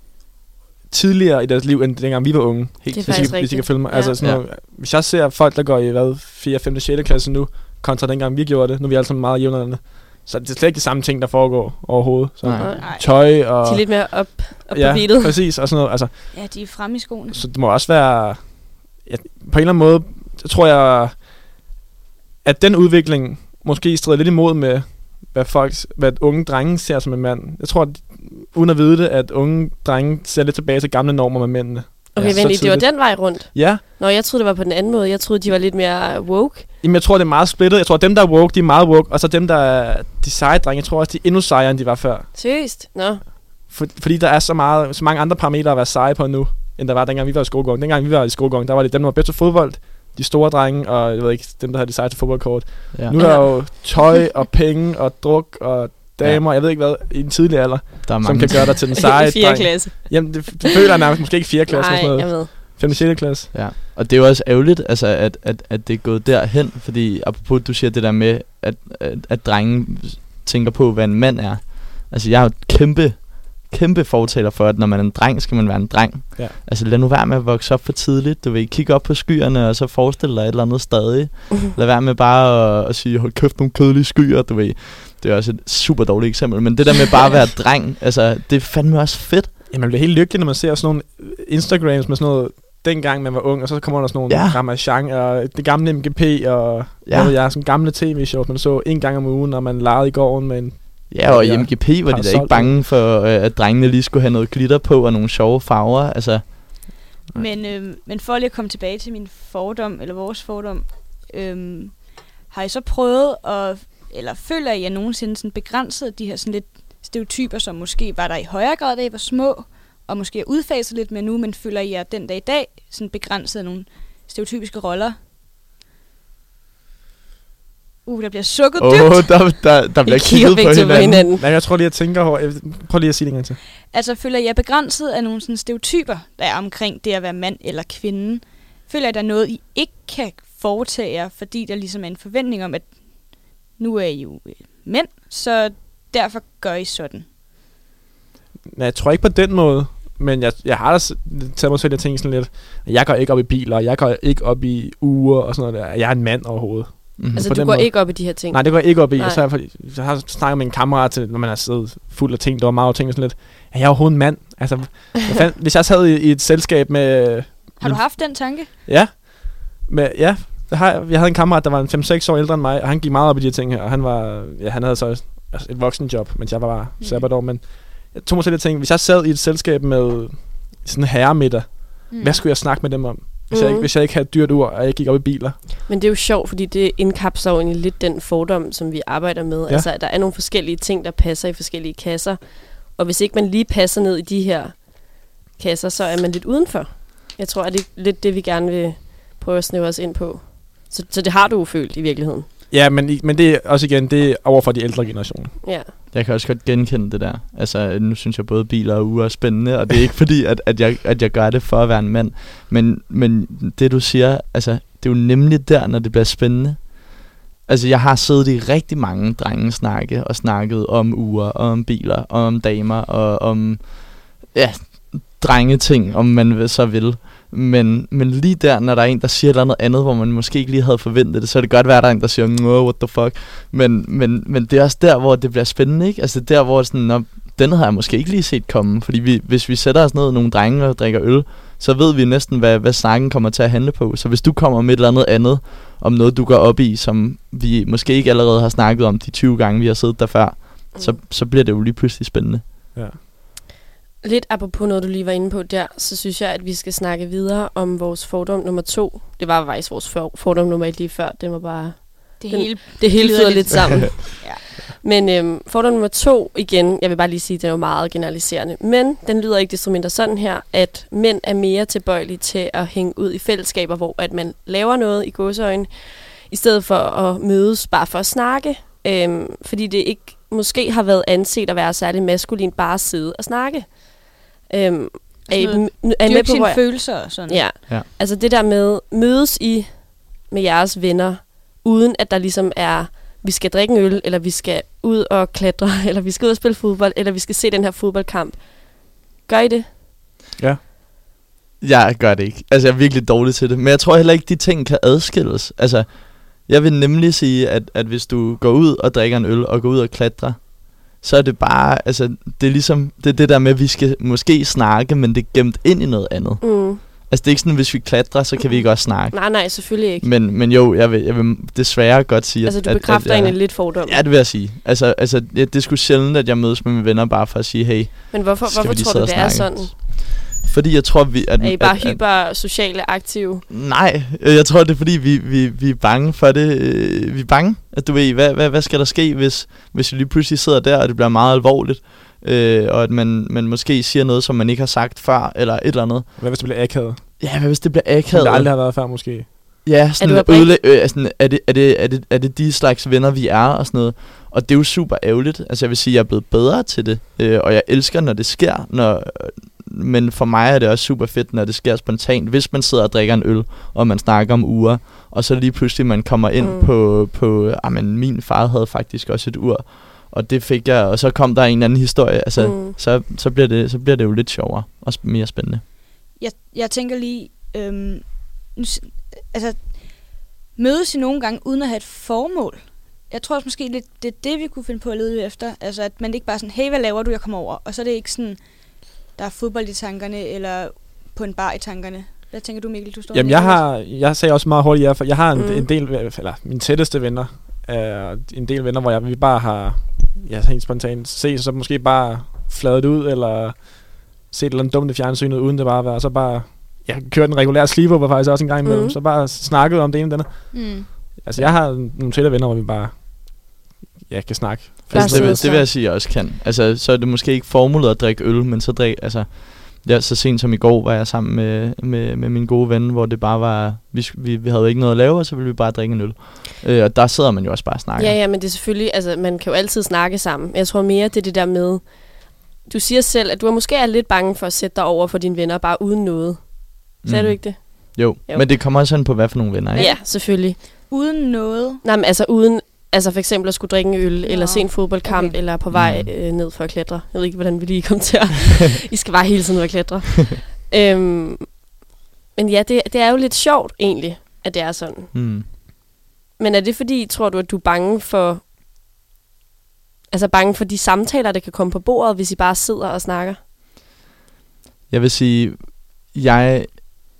tidligere i deres liv, end dengang vi var unge. Helt Det er Hvis I, hvis I kan følge mig. Ja. Altså sådan Ja. noget, hvis jeg ser folk, der går i hvad, 4., 5., 6. klasse nu, kontra dengang vi gjorde det, nu er vi alle sammen meget jævnaldrende, så det er slet ikke de samme ting, der foregår overhovedet. Så Nej. Nej. tøj og... De er lidt mere op, op ja, på beatet. præcis. Og sådan noget. Altså, Ja, de er fremme i skoene. så det må også være... Ja, på en eller anden måde, så tror jeg, at den udvikling måske strider lidt imod med, hvad folk, hvad unge drenge ser som en mand. Jeg tror, at, uden at vide det, at unge drenge ser lidt tilbage til gamle normer med mændene. Okay, Ja, så venlig, det var den vej rundt. Ja, Nå, jeg troede, det var på den anden måde. Jeg troede, de var lidt mere woke. Jamen, jeg tror, det er meget splittet. Jeg tror, dem, der er woke, de er meget woke. Og så dem, der er de seje drenge, jeg tror også, de er endnu sejere, end de var før. Seriøst? Nå. For, fordi der er så, meget, så mange andre parametre at være seje på nu, end der var, dengang vi var i skolegården. Dengang vi var i skolegården, der var det dem, der var bedst til fodbold, de store drenge, og jeg ved ikke, dem, der havde de sejeste fodboldkort. Ja. Nu er der jo tøj og penge og druk og damer, ja. jeg ved ikke hvad, i en tidlig alder, der er som kan gøre dig til den seje I 4. dreng. klasse. Jamen, det, det føler jeg nærmest måske ikke 4. klasse, Nej, jeg ved. 5. 6. klasse. Ja, og det er jo også ærgerligt, altså, at, at, at det er gået derhen, fordi apropos, du siger det der med, at, at, at drengen tænker på, hvad en mand er. Altså, jeg er jo kæmpe, kæmpe fortaler for, at når man er en dreng, skal man være en dreng. Ja. Altså, lad nu være med at vokse op for tidligt. Du vil kigge op på skyerne, og så forestille dig et eller andet stadig. Lad være med bare at, at sige, hold kæft, nogle kedelige skyer, du ved. Det er også et super dårligt eksempel, men det der med bare at være dreng, altså, det er fandme også fedt. Ja, man bliver helt lykkelig, når man ser sådan nogle Instagrams med sådan noget, dengang man var ung, og så kommer der sådan nogle Ja. Ramachan og det gamle MGP og ja. Hvad ved jeg, sådan gamle tv-shows, man så en gang om ugen, når man legede i gården med en... Ja, og i. MGP var de da ikke bange for, øh, at drengene lige skulle have noget glitter på og nogle sjove farver. Altså, Men, øh, men for lige at komme tilbage til min fordom, eller vores fordom, øh, har I så prøvet at, eller føler I, at nogensinde sådan begrænset de her sådan lidt stereotyper, som måske var der i højere grad, da I var små, og måske er udfaset lidt med nu, men føler I jer den dag i dag sådan begrænset af nogle stereotypiske roller? Uh, der bliver sukket åh, dybt. oh, der, der, der bliver kigget på hinanden. hinanden. Nej, jeg tror lige, jeg tænker over... Jeg, prøv lige at sige det en gang til. Altså, føler I jer begrænset af nogle sådan stereotyper, der er omkring det at være mand eller kvinde? Føler at der er noget, I ikke kan foretage jer, fordi der ligesom er en forventning om, at nu er I jo øh, mænd, så derfor gør I sådan? Nej, jeg tror ikke på den måde, men jeg, jeg har da taget mig selv at tænke sådan lidt, at jeg går ikke op i biler, og jeg går ikke op i uger og sådan noget der. Jeg er en mand overhovedet. Mm-hmm. Altså, på du går måde. ikke op i de her ting. Nej, det går jeg ikke op i. Nej. Og så, er jeg, fordi- jeg har snakket med en kammerat, til, når man er siddet fuld af ting, der var meget ting og sådan lidt. Er jeg overhovedet en mand? Altså, hvad fanden, hvis jeg sad i, i et selskab med... Har du haft den tanke? Ja. Med, ja, har jeg. jeg havde en kammerat, der var en 5-6 år ældre end mig, og han gik meget op i de her ting her. Og han, var, ja, han havde så et, altså et voksenjob, mens jeg var bare Mhm. sabbatår. Men jeg tog mig til det ting, hvis jeg sad i et selskab med sådan en herremiddag, Mm. hvad skulle jeg snakke med dem om? Hvis, jeg, Mhm. ikke, hvis jeg ikke havde et dyrt ur, og jeg ikke gik op i biler. Men det er jo sjovt, fordi det indkapsler jo egentlig lidt den fordom, som vi arbejder med. Ja. Altså, at der er nogle forskellige ting, der passer i forskellige kasser. Og hvis ikke man lige passer ned i de her kasser, så er man lidt udenfor. Jeg tror, at det er lidt det, vi gerne vil prøve at snæve os ind på. Så, så det har du jo følt i virkeligheden. Ja, men, men det er også igen, det er over for de ældre generationer. Ja. Jeg kan også godt genkende det der. Altså, nu synes jeg både biler og uger er spændende, og det er ikke fordi, at, at, jeg, at jeg gør det for at være en mand. Men, men det du siger, altså, det er jo nemlig der, når det bliver spændende. Altså, jeg har siddet i rigtig mange drenge snakke og snakket om uger, og om biler, og om damer, og om, ja, drengeting, om man så vil. Men, men lige der, når der er en, der siger et eller andet andet, hvor man måske ikke lige havde forventet det, så er det godt være, at der er en, der siger, no, what the fuck. Men, men, men det er også der, hvor det bliver spændende, ikke? Altså der, hvor sådan, Nå, den havde jeg måske ikke lige set komme. Fordi vi, hvis vi sætter os ned, nogle drenge og drikker øl, så ved vi næsten, hvad, hvad snakken kommer til at handle på. Så hvis du kommer med et eller andet andet, om noget, du går op i, som vi måske ikke allerede har snakket om de 20 gange, vi har siddet der før, så, så bliver det jo lige pludselig spændende. Ja. Lidt apropos noget, du lige var inde på der, så synes jeg, at vi skal snakke videre om vores fordom nummer to. Det var faktisk vores for- fordom nummer et lige før. Det var bare Det Den- hele Det hele flyder lidt. lidt sammen. Ja. Men øhm, fordom nummer to, igen, jeg vil bare lige sige, at den er jo meget generaliserende. Men den lyder ikke desto mindre sådan her, at mænd er mere tilbøjelige til at hænge ud i fællesskaber, hvor at man laver noget i gåseøjne, i stedet for at mødes bare for at snakke. Øhm, fordi det ikke måske har været anset at være særlig maskulin bare at sidde og snakke. Øhm, er, I, er I med på, sine jeg- følelser og sådan. Ja. Ja. ja. Altså det der med, mødes I med jeres venner, uden at der ligesom er, vi skal drikke en øl, eller vi skal ud og klatre, eller vi skal ud og spille fodbold, eller vi skal se den her fodboldkamp. Gør I det? Jeg gør det ikke. Altså, jeg er virkelig dårlig til det. Men jeg tror heller ikke, de ting kan adskilles. Altså, jeg vil nemlig sige, at, at hvis du går ud og drikker en øl, og går ud og klatrer, så er det bare, altså, det er ligesom, det er det der med, at vi skal måske snakke, men det er gemt ind i noget andet. Mm. Altså, det er ikke sådan, at hvis vi klatrer, så kan vi ikke også snakke. Nej, nej, selvfølgelig ikke. Men, men jo, jeg vil, jeg vil desværre godt sige, Altså, du at, bekræfter at, at egentlig lidt fordom. Ja, det vil jeg sige. Altså, altså ja, det er sgu sjældent, at jeg mødes med mine venner bare for at sige, hey, Men hvorfor, hvorfor tror du, det er snakke? sådan? Fordi jeg tror, vi... At, Er I bare at, at, hyper sociale aktive? Nej, øh, jeg tror, det er fordi, vi, vi, vi er bange for det. øh, Vi er bange, at du ved, hvad, hvad, hvad skal der ske, hvis, hvis vi lige pludselig sidder der, og det bliver meget alvorligt, øh, og at man, man måske siger noget, som man ikke har sagt før, eller et eller andet. Hvad hvis det bliver akavet? Ja, hvad hvis det bliver Som akavet? det aldrig har været før, måske. Ja, sådan er, ødele, øh, sådan, er, det, er, det, er, det, er det de slags venner, vi er og sådan noget. Og det er jo super ærgerligt. Altså jeg vil sige, jeg er blevet bedre til det. Øh, og jeg elsker, når det sker. Når, men for mig er det også super fedt, når det sker spontant. Hvis man sidder og drikker en øl, og man snakker om uger, og så lige pludselig man kommer ind Mm. på, på ah, men min far havde faktisk også et ur. Og det fik jeg, og så kom der en anden historie. Altså, Mm. så, så, bliver det, så bliver det jo lidt sjovere og mere spændende. Jeg, jeg tænker lige, øhm, nu, altså, mødes I nogle gange uden at have et formål? Jeg tror også måske lidt, det er det, vi kunne finde på at lede efter. Altså, at man ikke bare sådan, hey, hvad laver du, jeg kommer over. Og så er det ikke sådan, der er fodbold i tankerne, eller på en bar i tankerne. Hvad tænker du, Mikkel? Du står Jamen, jeg har, jeg sagde også meget hurtigt ja, for jeg har en, Mm. en del, eller mine tætteste venner, er en del venner, hvor jeg, vi bare har, ja, helt spontant set, så måske bare fladet ud, eller set et eller andet dumt i fjernsynet, uden det bare at være, så bare, jeg kørte en regulær sleepover faktisk også en gang imellem, mm. så bare snakket om det ene og det andet. Mm. Altså, jeg har nogle tætte venner, hvor vi bare, ja, kan snakke. Altså, det, vil, det vil jeg sige, jeg også kan. Altså, så er det måske ikke formålet at drikke øl, men så drik, altså, ja, så sent som i går var jeg sammen med, med, med min gode ven, hvor det bare var, vi, vi, vi havde ikke noget at lave, og så ville vi bare drikke en øl. Øh, og der sidder man jo også bare og snakker. Ja, ja, men det er selvfølgelig, altså man kan jo altid snakke sammen. Men Jeg tror mere, det er det der med, du siger selv, at du er måske er lidt bange for at sætte dig over for dine venner, bare uden noget. Sagde Mm. du ikke det? Jo. Jo. men det kommer også an på, hvad for nogle venner, Ja, ikke? ja selvfølgelig. Uden noget. Nej, men altså uden, altså for eksempel at skulle drikke en øl, eller Nå, se en fodboldkamp, okay. eller på vej Mm. øh, ned for at klatre. Jeg ved ikke, hvordan vi lige kom til at... I skal bare hele tiden ud og klatre. øhm, men ja, det, det er jo lidt sjovt egentlig, at det er sådan. Mm. Men er det fordi, tror du, at du er bange for... Altså bange for de samtaler, der kan komme på bordet, hvis I bare sidder og snakker? Jeg vil sige, jeg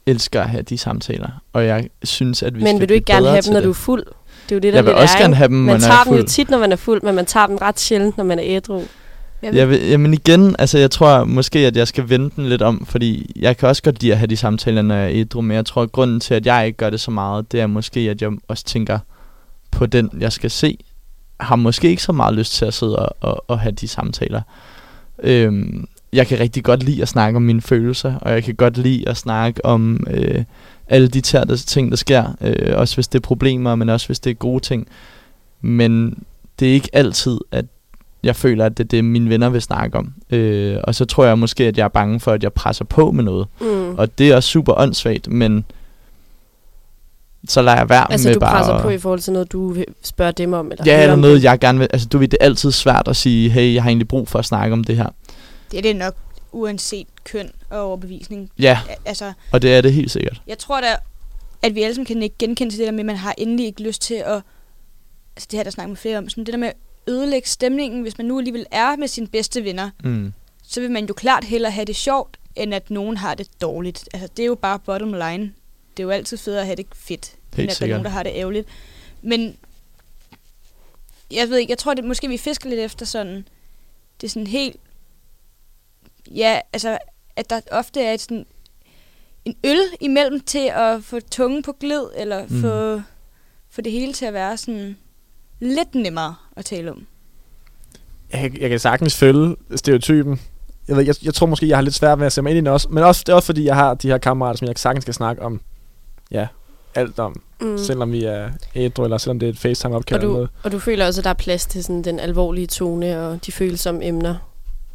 elsker at have de samtaler, og jeg synes, at vi men skal vil du ikke gerne have dem, når det. du er fuld? Det er jo det, der Jeg vil også er, gerne have dem, Man er tager dem jo tit, når man er fuld, men man tager dem ret sjældent, når man er ædru. Jeg Jeg vil, jamen igen, altså jeg tror måske, at jeg skal vente den lidt om, fordi jeg kan også godt lide at have de samtaler, når jeg er ædru, men jeg tror, at grunden til, at jeg ikke gør det så meget, det er måske, at jeg også tænker på den, jeg skal se, har måske ikke så meget lyst til at sidde og, og, og have de samtaler. Øhm, jeg kan rigtig godt lide at snakke om mine følelser, og jeg kan godt lide at snakke om øh, alle de tære ting, der sker, øh, også hvis det er problemer, men også hvis det er gode ting. Men det er ikke altid, at jeg føler, at det er det, mine venner vil snakke om. Øh, og så tror jeg måske, at jeg er bange for, at jeg presser på med noget. Mm. Og det er også super åndssvagt, men så lader jeg være Altså, med du bare presser at- på i forhold til noget, du vil spørge dem om? Eller Ja, eller noget, det. jeg gerne vil... Altså, du ved, det er altid svært at sige, hey, jeg har egentlig brug for at snakke om det her. Det er det nok uanset køn og overbevisning. Ja, Al- Altså, og det er det helt sikkert. jeg tror da, at vi alle sammen kan ikke genkende til det der med, at man har endelig ikke lyst til at... Altså det her, der snakker med flere om. Sådan det der med at ødelægge stemningen, hvis man nu alligevel er med sine bedste venner, Mm. så vil man jo klart hellere have det sjovt, end at nogen har det dårligt. Altså det er jo bare bottom line. Det er jo altid federe at have det fedt, end Helt at der er nogen, der har det ærgerligt. Men jeg ved ikke, jeg tror, det måske vi fisker lidt efter sådan, det er sådan helt, ja, altså, at der ofte er et sådan, en øl imellem til at få tungen på glid, eller Mm. få, få det hele til at være sådan lidt nemmere at tale om. Jeg, jeg kan sagtens følge stereotypen. Jeg, ved, jeg, jeg tror måske, jeg har lidt svært ved at se mig ind i den også. Men også, det er også fordi, jeg har de her kammerater, som jeg sagtens skal snakke om ja, alt om. Mm. Selvom vi er ædru, eller selvom det er et FaceTime-opkald Og eller du, noget. og du føler også, at der er plads til sådan den alvorlige tone og de følsomme emner,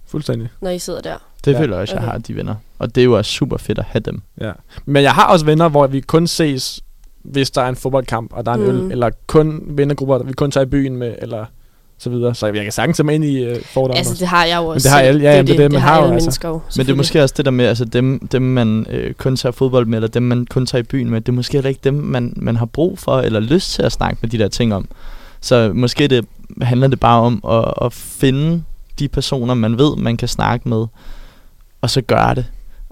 Fuldstændig. når I sidder der. Det Ja. føler jeg også, jeg Okay. har, de venner. Og det er jo også super fedt at have dem. Ja. Men jeg har også venner, hvor vi kun ses, hvis der er en fodboldkamp, og der er en Mm. øl. Eller kun vennergrupper, vi kun tager i byen med, eller så videre. Så jeg kan sagtens tage mig ind i uh, fordomme. Altså, det har jeg jo også det har alle- ja, jamen, det er det, man har jo, alle altså. mennesker jo, Men det er måske også det der med, altså dem, dem man øh, kun tager fodbold med, eller dem man kun tager i byen med, det er måske heller ikke dem, man, man har brug for, eller lyst til at snakke med de der ting om. Så måske det, handler det bare om at, at finde de personer, man ved, man kan snakke med, og så gøre det.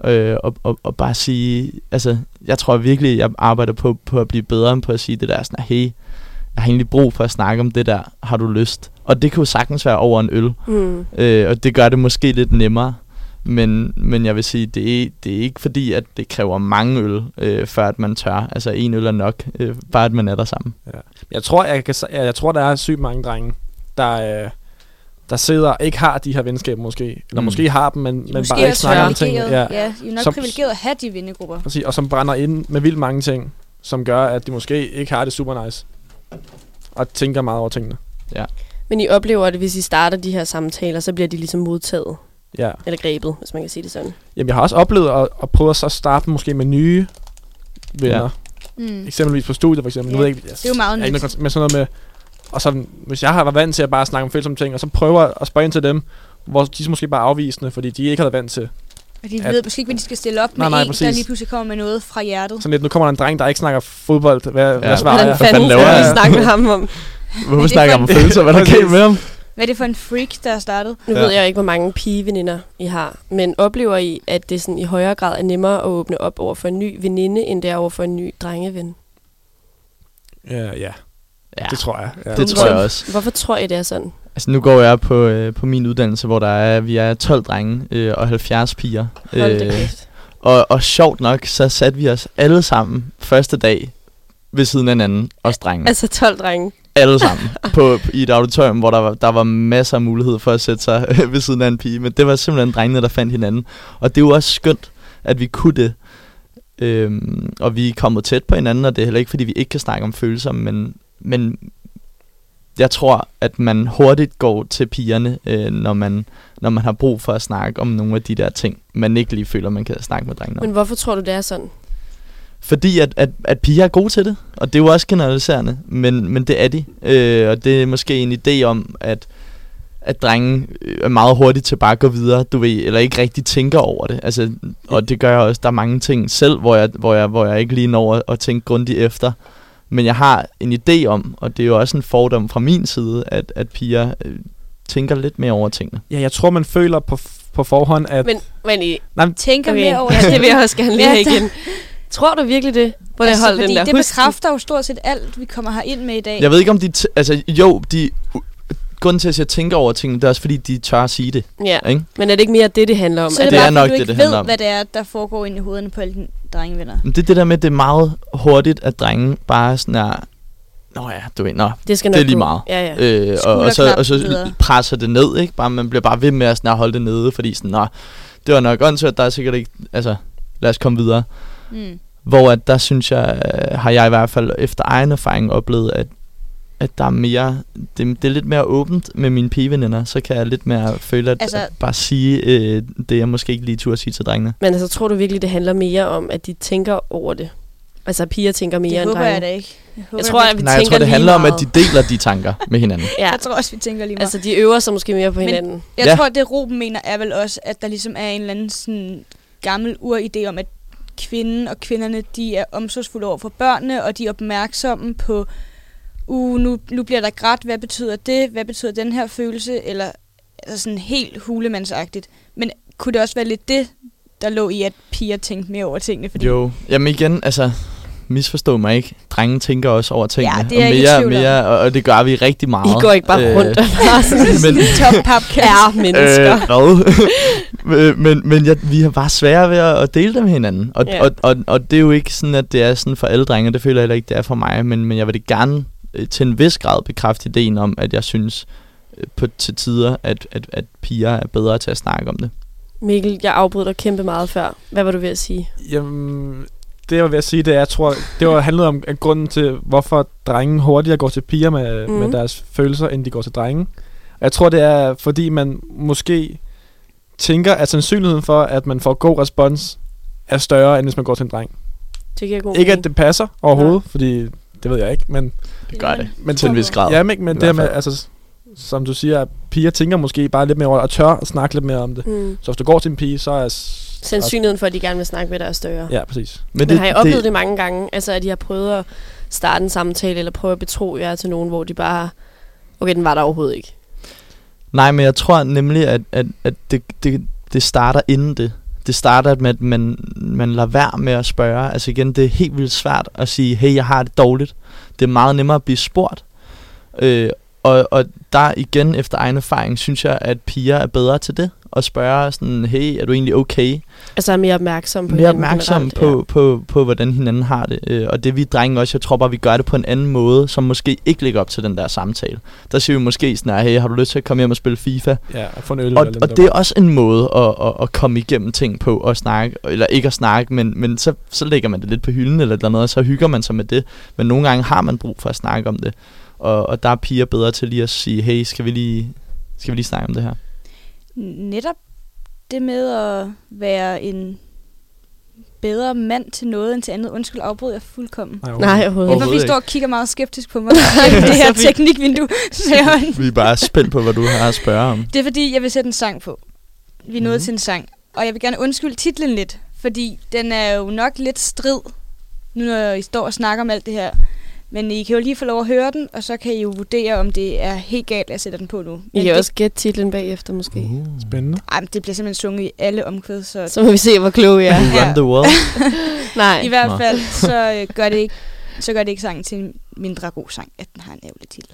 Øh, og, og, og bare sige, altså, jeg tror virkelig, jeg arbejder på, på at blive bedre på at sige det der, sådan, hey, jeg har egentlig brug for at snakke om det der, har du lyst? Og det kan jo sagtens være over en øl. Mm. Øh, og det gør det måske lidt nemmere. Men, men jeg vil sige, det er, det er ikke fordi, at det kræver mange øl, øh, før at man tør. Altså en øl er nok, øh, bare at man er der sammen. Jeg tror, jeg, kan, jeg, jeg tror, der er sygt mange drenge, der, øh, der sidder og ikke har de her venskaber måske. Eller Mm. måske har dem, men, men Måske bare ikke snakker om ting. privilegeret. Ja, I er nok Som- privilegeret at have de vennegrupper. Præcis, og som brænder ind med vildt mange ting, som gør, at de måske ikke har det super nice. Og tænker meget over tingene. Men I oplever, at hvis I starter de her samtaler, så bliver de ligesom modtaget. Ja. Eller grebet, hvis man kan sige det sådan. Jamen, jeg har også oplevet at, at prøve at så starte måske med nye venner. Ja. Mm. Eksempelvis på studiet, for eksempel. Ja, Nu ved jeg, ikke, Det er jo meget jeg noget, med sådan noget med... Og så, hvis jeg har været vant til at bare snakke om følsomme ting, og så prøver at spørge ind til dem, hvor de er måske bare afvisende, fordi de ikke har været vant til. Og de at- ved måske ikke, hvad de skal stille op med Nej, nej, en, der præcis. lige pludselig kommer med noget fra hjertet. Sådan lidt, nu kommer der en dreng, der ikke snakker fodbold. Hvad, ja. hvad svarer Hvordan jeg? fanden fanden laver jeg? vi snakke med ham om? Hvorfor snakker jeg om følelser? Hvad er der galt med ham? Hvad er det for en freak, der er startet? Nu Ja. ved jeg ikke, hvor mange pigeveninder I har, men oplever I, at det sådan i højere grad er nemmere at åbne op over for en ny veninde, end det er over for en ny drengeven? Ja, ja, Ja, det tror jeg. Ja. det tror jeg også. Hvorfor tror I, det er sådan? Altså nu går jeg på, øh, på min uddannelse, hvor der er, vi er 12 drenge øh, og 70 piger. Hold kæft. og, og sjovt nok, så satte vi os alle sammen første dag ved siden af hinanden, os drenge. Altså 12 drenge. alle sammen på, i et auditorium, hvor der var, der var masser af mulighed for at sætte sig ved siden af en pige. Men det var simpelthen drengene, der fandt hinanden. Og det er jo også skønt, at vi kunne det. Øhm, og vi er kommet tæt på hinanden, og det er heller ikke, fordi vi ikke kan snakke om følelser, men, men jeg tror, at man hurtigt går til pigerne, øh, når, man, når man har brug for at snakke om nogle af de der ting, man ikke lige føler, man kan snakke med drengene om. Men hvorfor tror du, det er sådan? Fordi at, at, at piger er gode til det, og det er jo også generaliserende, men, men det er de. Øh, og det er måske en idé om, at, at drenge øh, er meget hurtigt til bare at gå videre, du ved, eller ikke rigtig tænker over det. Altså, og det gør jeg også, der er mange ting selv, hvor jeg, hvor jeg, hvor jeg ikke lige når at, at tænke grundigt efter. Men jeg har en idé om, og det er jo også en fordom fra min side, at, at piger øh, tænker lidt mere over tingene. Ja, jeg tror, man føler på, på forhånd, at... Men, men I, Tænker okay, mere over ja, det vil jeg også gerne lige Ja, igen. Tror du virkelig det? Hvor altså, holdt den fordi der det bekræfter jo stort set alt, vi kommer her ind med i dag. Jeg ved ikke, om de... T- altså, jo, de... Grunden til, at jeg tænker over tingene, det er også, fordi de tør at sige det. Ja, Ikke? men er det ikke mere det, det handler om? så det, det er er bare, nok fordi du det, ikke det handler ved, om. hvad det er, der foregår inde i hovederne på alle drengevenner. Men det er det der med, at det er meget hurtigt, at drenge bare sådan er... Nå ja, du ved, nå, det, skal det er nok lige gå. meget. Ja, ja. Øh, og, og, så, og så videre. presser det ned, ikke? Bare, man bliver bare ved med at, sådan, at holde det nede, fordi sådan, nå, det var nok åndssvagt, der er sikkert ikke, altså, lad os komme videre. Mm. Hvor at der synes jeg, øh, har jeg i hvert fald efter egen erfaring oplevet, at, at der er mere, det, det er lidt mere åbent med mine pigeveninder, så kan jeg lidt mere føle, at, Altså- altså, at bare sige øh, det, jeg måske ikke lige turde sige til drengene. Men altså, tror du virkelig, det handler mere om, at de tænker over det? Altså, at piger tænker mere Det end håber drenge? jeg da ikke. Jeg, håber Jeg tror, at vi Nej, jeg tænker tror, det handler om, meget. at de deler de tanker med hinanden. Ja, Jeg tror også, vi tænker lige meget. altså, de øver sig måske mere på Men- hinanden. Jeg Ja. tror, det Ruben mener er vel også, at der ligesom er en eller anden sådan gammel uridé om, at kvinden og kvinderne, de er omsorgsfulde over for børnene, og de er opmærksomme på, uh, nu, nu bliver der grædt, hvad betyder det, hvad betyder den her følelse, eller altså sådan helt hulemandsagtigt. Men kunne det også være lidt det, der lå i, at piger tænkte mere over tingene? Fordi Jo, jamen igen, altså, misforstå mig ikke. Drenge tænker også over tingene. Ja, det er og ikke mere, om. mere, og, og det gør vi rigtig meget. I går ikke bare rundt og bare men, top er mennesker. Øh, hvad? men men jeg, vi har bare svære ved at, at dele det med hinanden. Og, Ja. og, og, og det er jo ikke sådan, at det er sådan for alle drenge. Det føler jeg heller ikke, det er for mig. Men, men jeg vil det gerne øh, til en vis grad bekræfte ideen om, at jeg synes øh, på til tider, at, at, at piger er bedre til at snakke om det. Mikkel, jeg afbrød dig kæmpe meget før. Hvad var du ved at sige? Jamen, det jeg var ved at sige, det er, jeg tror, det var handlet om at grunden til, hvorfor drenge hurtigere går til piger med, mm. Med deres følelser, end de går til drenge. Og jeg tror, det er, fordi man måske tænker, at sandsynligheden for, at man får god respons, er større, end hvis man går til en dreng. Det giver god Ikke mening. at det passer overhovedet, fordi det ved jeg ikke, men, Det gør det. men Til en vis grad. Ja, men, det med, altså, som du siger, at piger tænker måske bare lidt mere over det, og tør at snakke lidt mere om det. Mm. Så hvis du går til en pige, så er... Sandsynligheden for, at de gerne vil snakke med dig er større. Ja, præcis. Men, Men har I oplevet det, det mange gange? Altså, at de har prøvet at starte en samtale, eller prøve at betro jer til nogen, hvor de bare... Okay, den var der overhovedet ikke. Nej, men jeg tror nemlig, at, at, at det, det, det starter inden det. Det starter med, at man, man lader være med at spørge. Altså igen, det er helt vildt svært at sige, hey, jeg har det dårligt. Det er meget nemmere at blive spurgt. Øh, og, og der igen, efter egen erfaring, synes jeg, at piger er bedre til det. Og spørge sådan, hey, er du egentlig okay? Altså, er mere opmærksom på mere opmærksom generelt, på, på, på, på, hvordan hinanden har det. Øh, og det vi drenge også, jeg tror bare, vi gør det på en anden måde, som måske ikke ligger op til den der samtale. Der siger vi måske sådan, hey, har du lyst til at komme hjem og spille FIFA? Ja, at få en øl Og, og det er også en måde at, at, at komme igennem ting på og snakke, eller ikke at snakke, men, men så, så lægger man det lidt på hylden eller noget, og så hygger man sig med det. Men nogle gange har man brug for at snakke om det. Og, og der er piger bedre til lige at sige, hey, skal vi lige, skal vi lige snakke om det her? Netop det med at være en bedre mand til noget end til andet. Undskyld, afbrød jeg fuldkommen. Nej, Nej, overhovedet Det er, Overhovedet fordi I ikke. står og kigger meget skeptisk på mig. det her teknikvindue. Vi er bare spændt på, hvad du har at spørge om. Det er fordi, jeg vil sætte en sang på. Vi er nået Mhm. til en sang. Og jeg vil gerne undskylde titlen lidt, fordi den er jo nok lidt strid, nu når I står og snakker om alt det her. Men I kan jo lige få lov at høre den, og så kan I jo vurdere, om det er helt galt, at jeg sætter den på nu. I Men kan det, også gætte titlen bagefter, måske. Uh. Spændende. ej, men det bliver simpelthen sunget i alle omkvæd, så, Så må vi se, hvor kloge I er. Ja. Run the world. Nej. i hvert Nå. fald så øh, gør det ikke så gør det ikke sangen til en mindre god sang, at den har en ærgerlig titel.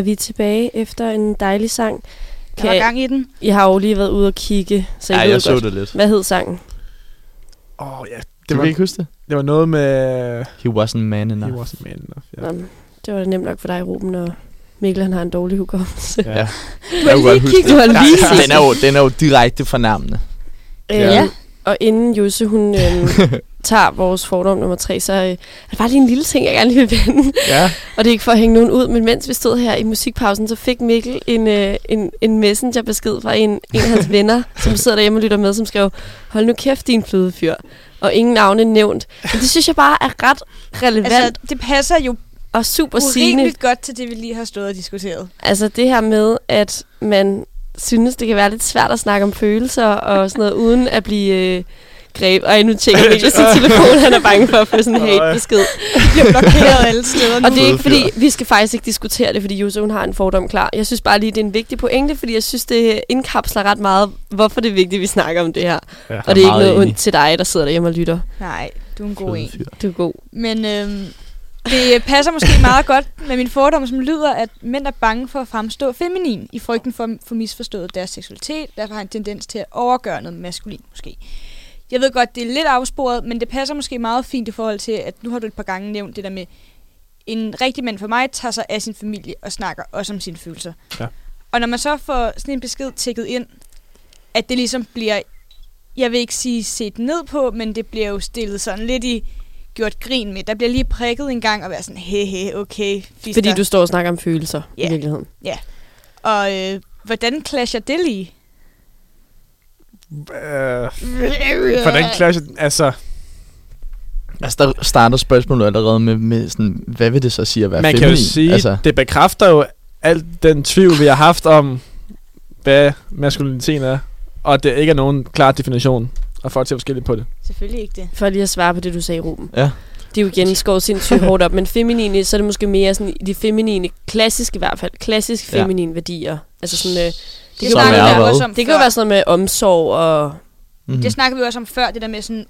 Er vi tilbage efter en dejlig sang. Der var gang i den. I har jo lige været ude og kigge, så I Ja, ved jeg så godt. det lidt. Hvad hed sangen? Åh, oh, ja. Det Det var var, ikke huske det? det var noget med... He wasn't man enough. He wasn't man enough. Ja. Ja. Det var da nemt nok for dig, Ruben, og Mikkel han har en dårlig hukommelse. Ja. Ja. Du Jeg kunne godt huske du har det. lige Ja, set den, er jo, den er jo direkte fornærmende. Ja. Øhm, og inden Jose, hun øhm, tager vores fordom nummer tre, så øh, er der bare lige en lille ting, jeg gerne lige vil vende. ja. Og det er ikke for at hænge nogen ud, men mens vi stod her i musikpausen, så fik Mikkel en, øh, en, en messengerbesked fra en, en af hans venner, som sidder derhjemme og lytter med, som skrev, hold nu kæft, din flødefyr. Og ingen navne nævnt. Men det synes jeg bare er ret relevant Altså, det passer jo og super sigende. godt til det, vi lige har stået og diskuteret. Altså det her med, at man synes, det kan være lidt svært at snakke om følelser og sådan noget, uden at blive øh, greb. Og nu tjekker Mikkel sin telefon, han er bange for at få sådan en hate-besked. bliver blokeret alle steder nu. Og det er ikke fordi, vi skal faktisk ikke diskutere det, fordi Jose hun har en fordom klar. Jeg synes bare lige, det er en vigtig pointe, fordi jeg synes, det indkapsler ret meget, hvorfor det er vigtigt, at vi snakker om det her. Ja. Og det er ikke noget enig. ondt til dig, der sidder derhjemme og lytter. Nej, du er en god en. Du er god. Men øhm, det passer måske meget godt med min fordom, som lyder, at mænd er bange for at fremstå feminin i frygten for at få misforstået deres seksualitet. Derfor har en tendens til at overgøre noget maskulin måske. Jeg ved godt, det er lidt afsporet, men det passer måske meget fint i forhold til, at nu har du et par gange nævnt det der med, en rigtig mand for mig tager sig af sin familie og snakker også om sine følelser. Ja. Og når man så får sådan en besked tækket ind, at det ligesom bliver, jeg vil ikke sige set ned på, men det bliver jo stillet sådan lidt i, gjort grin med. Der bliver lige prikket en gang og være sådan, he he, okay, fister. Fordi du står og snakker om følelser Ja. i virkeligheden. Og øh, hvordan clasher det lige? Øh, hvordan clash... Altså, Altså, der starter spørgsmålet allerede med, med sådan, hvad vil det så sige at være man feminin? kan jo sige, altså, det bekræfter jo al den tvivl, vi har haft om, hvad maskulinitet er. Og det ikke er nogen klar definition, og folk ser forskelligt på det. Selvfølgelig ikke det. For lige at svare på det, du sagde, Ruben. Ja. Det er jo igen skåret sindssygt hårdt op, men feminine, så er det måske mere sådan de feminine, klassiske i hvert fald, klassisk Ja. feminine værdier. Altså sådan, øh, det, Det, kan, er hvad? også om det kan jo være sådan noget med omsorg og... mm-hmm. Det snakkede vi også om før, det der med sådan,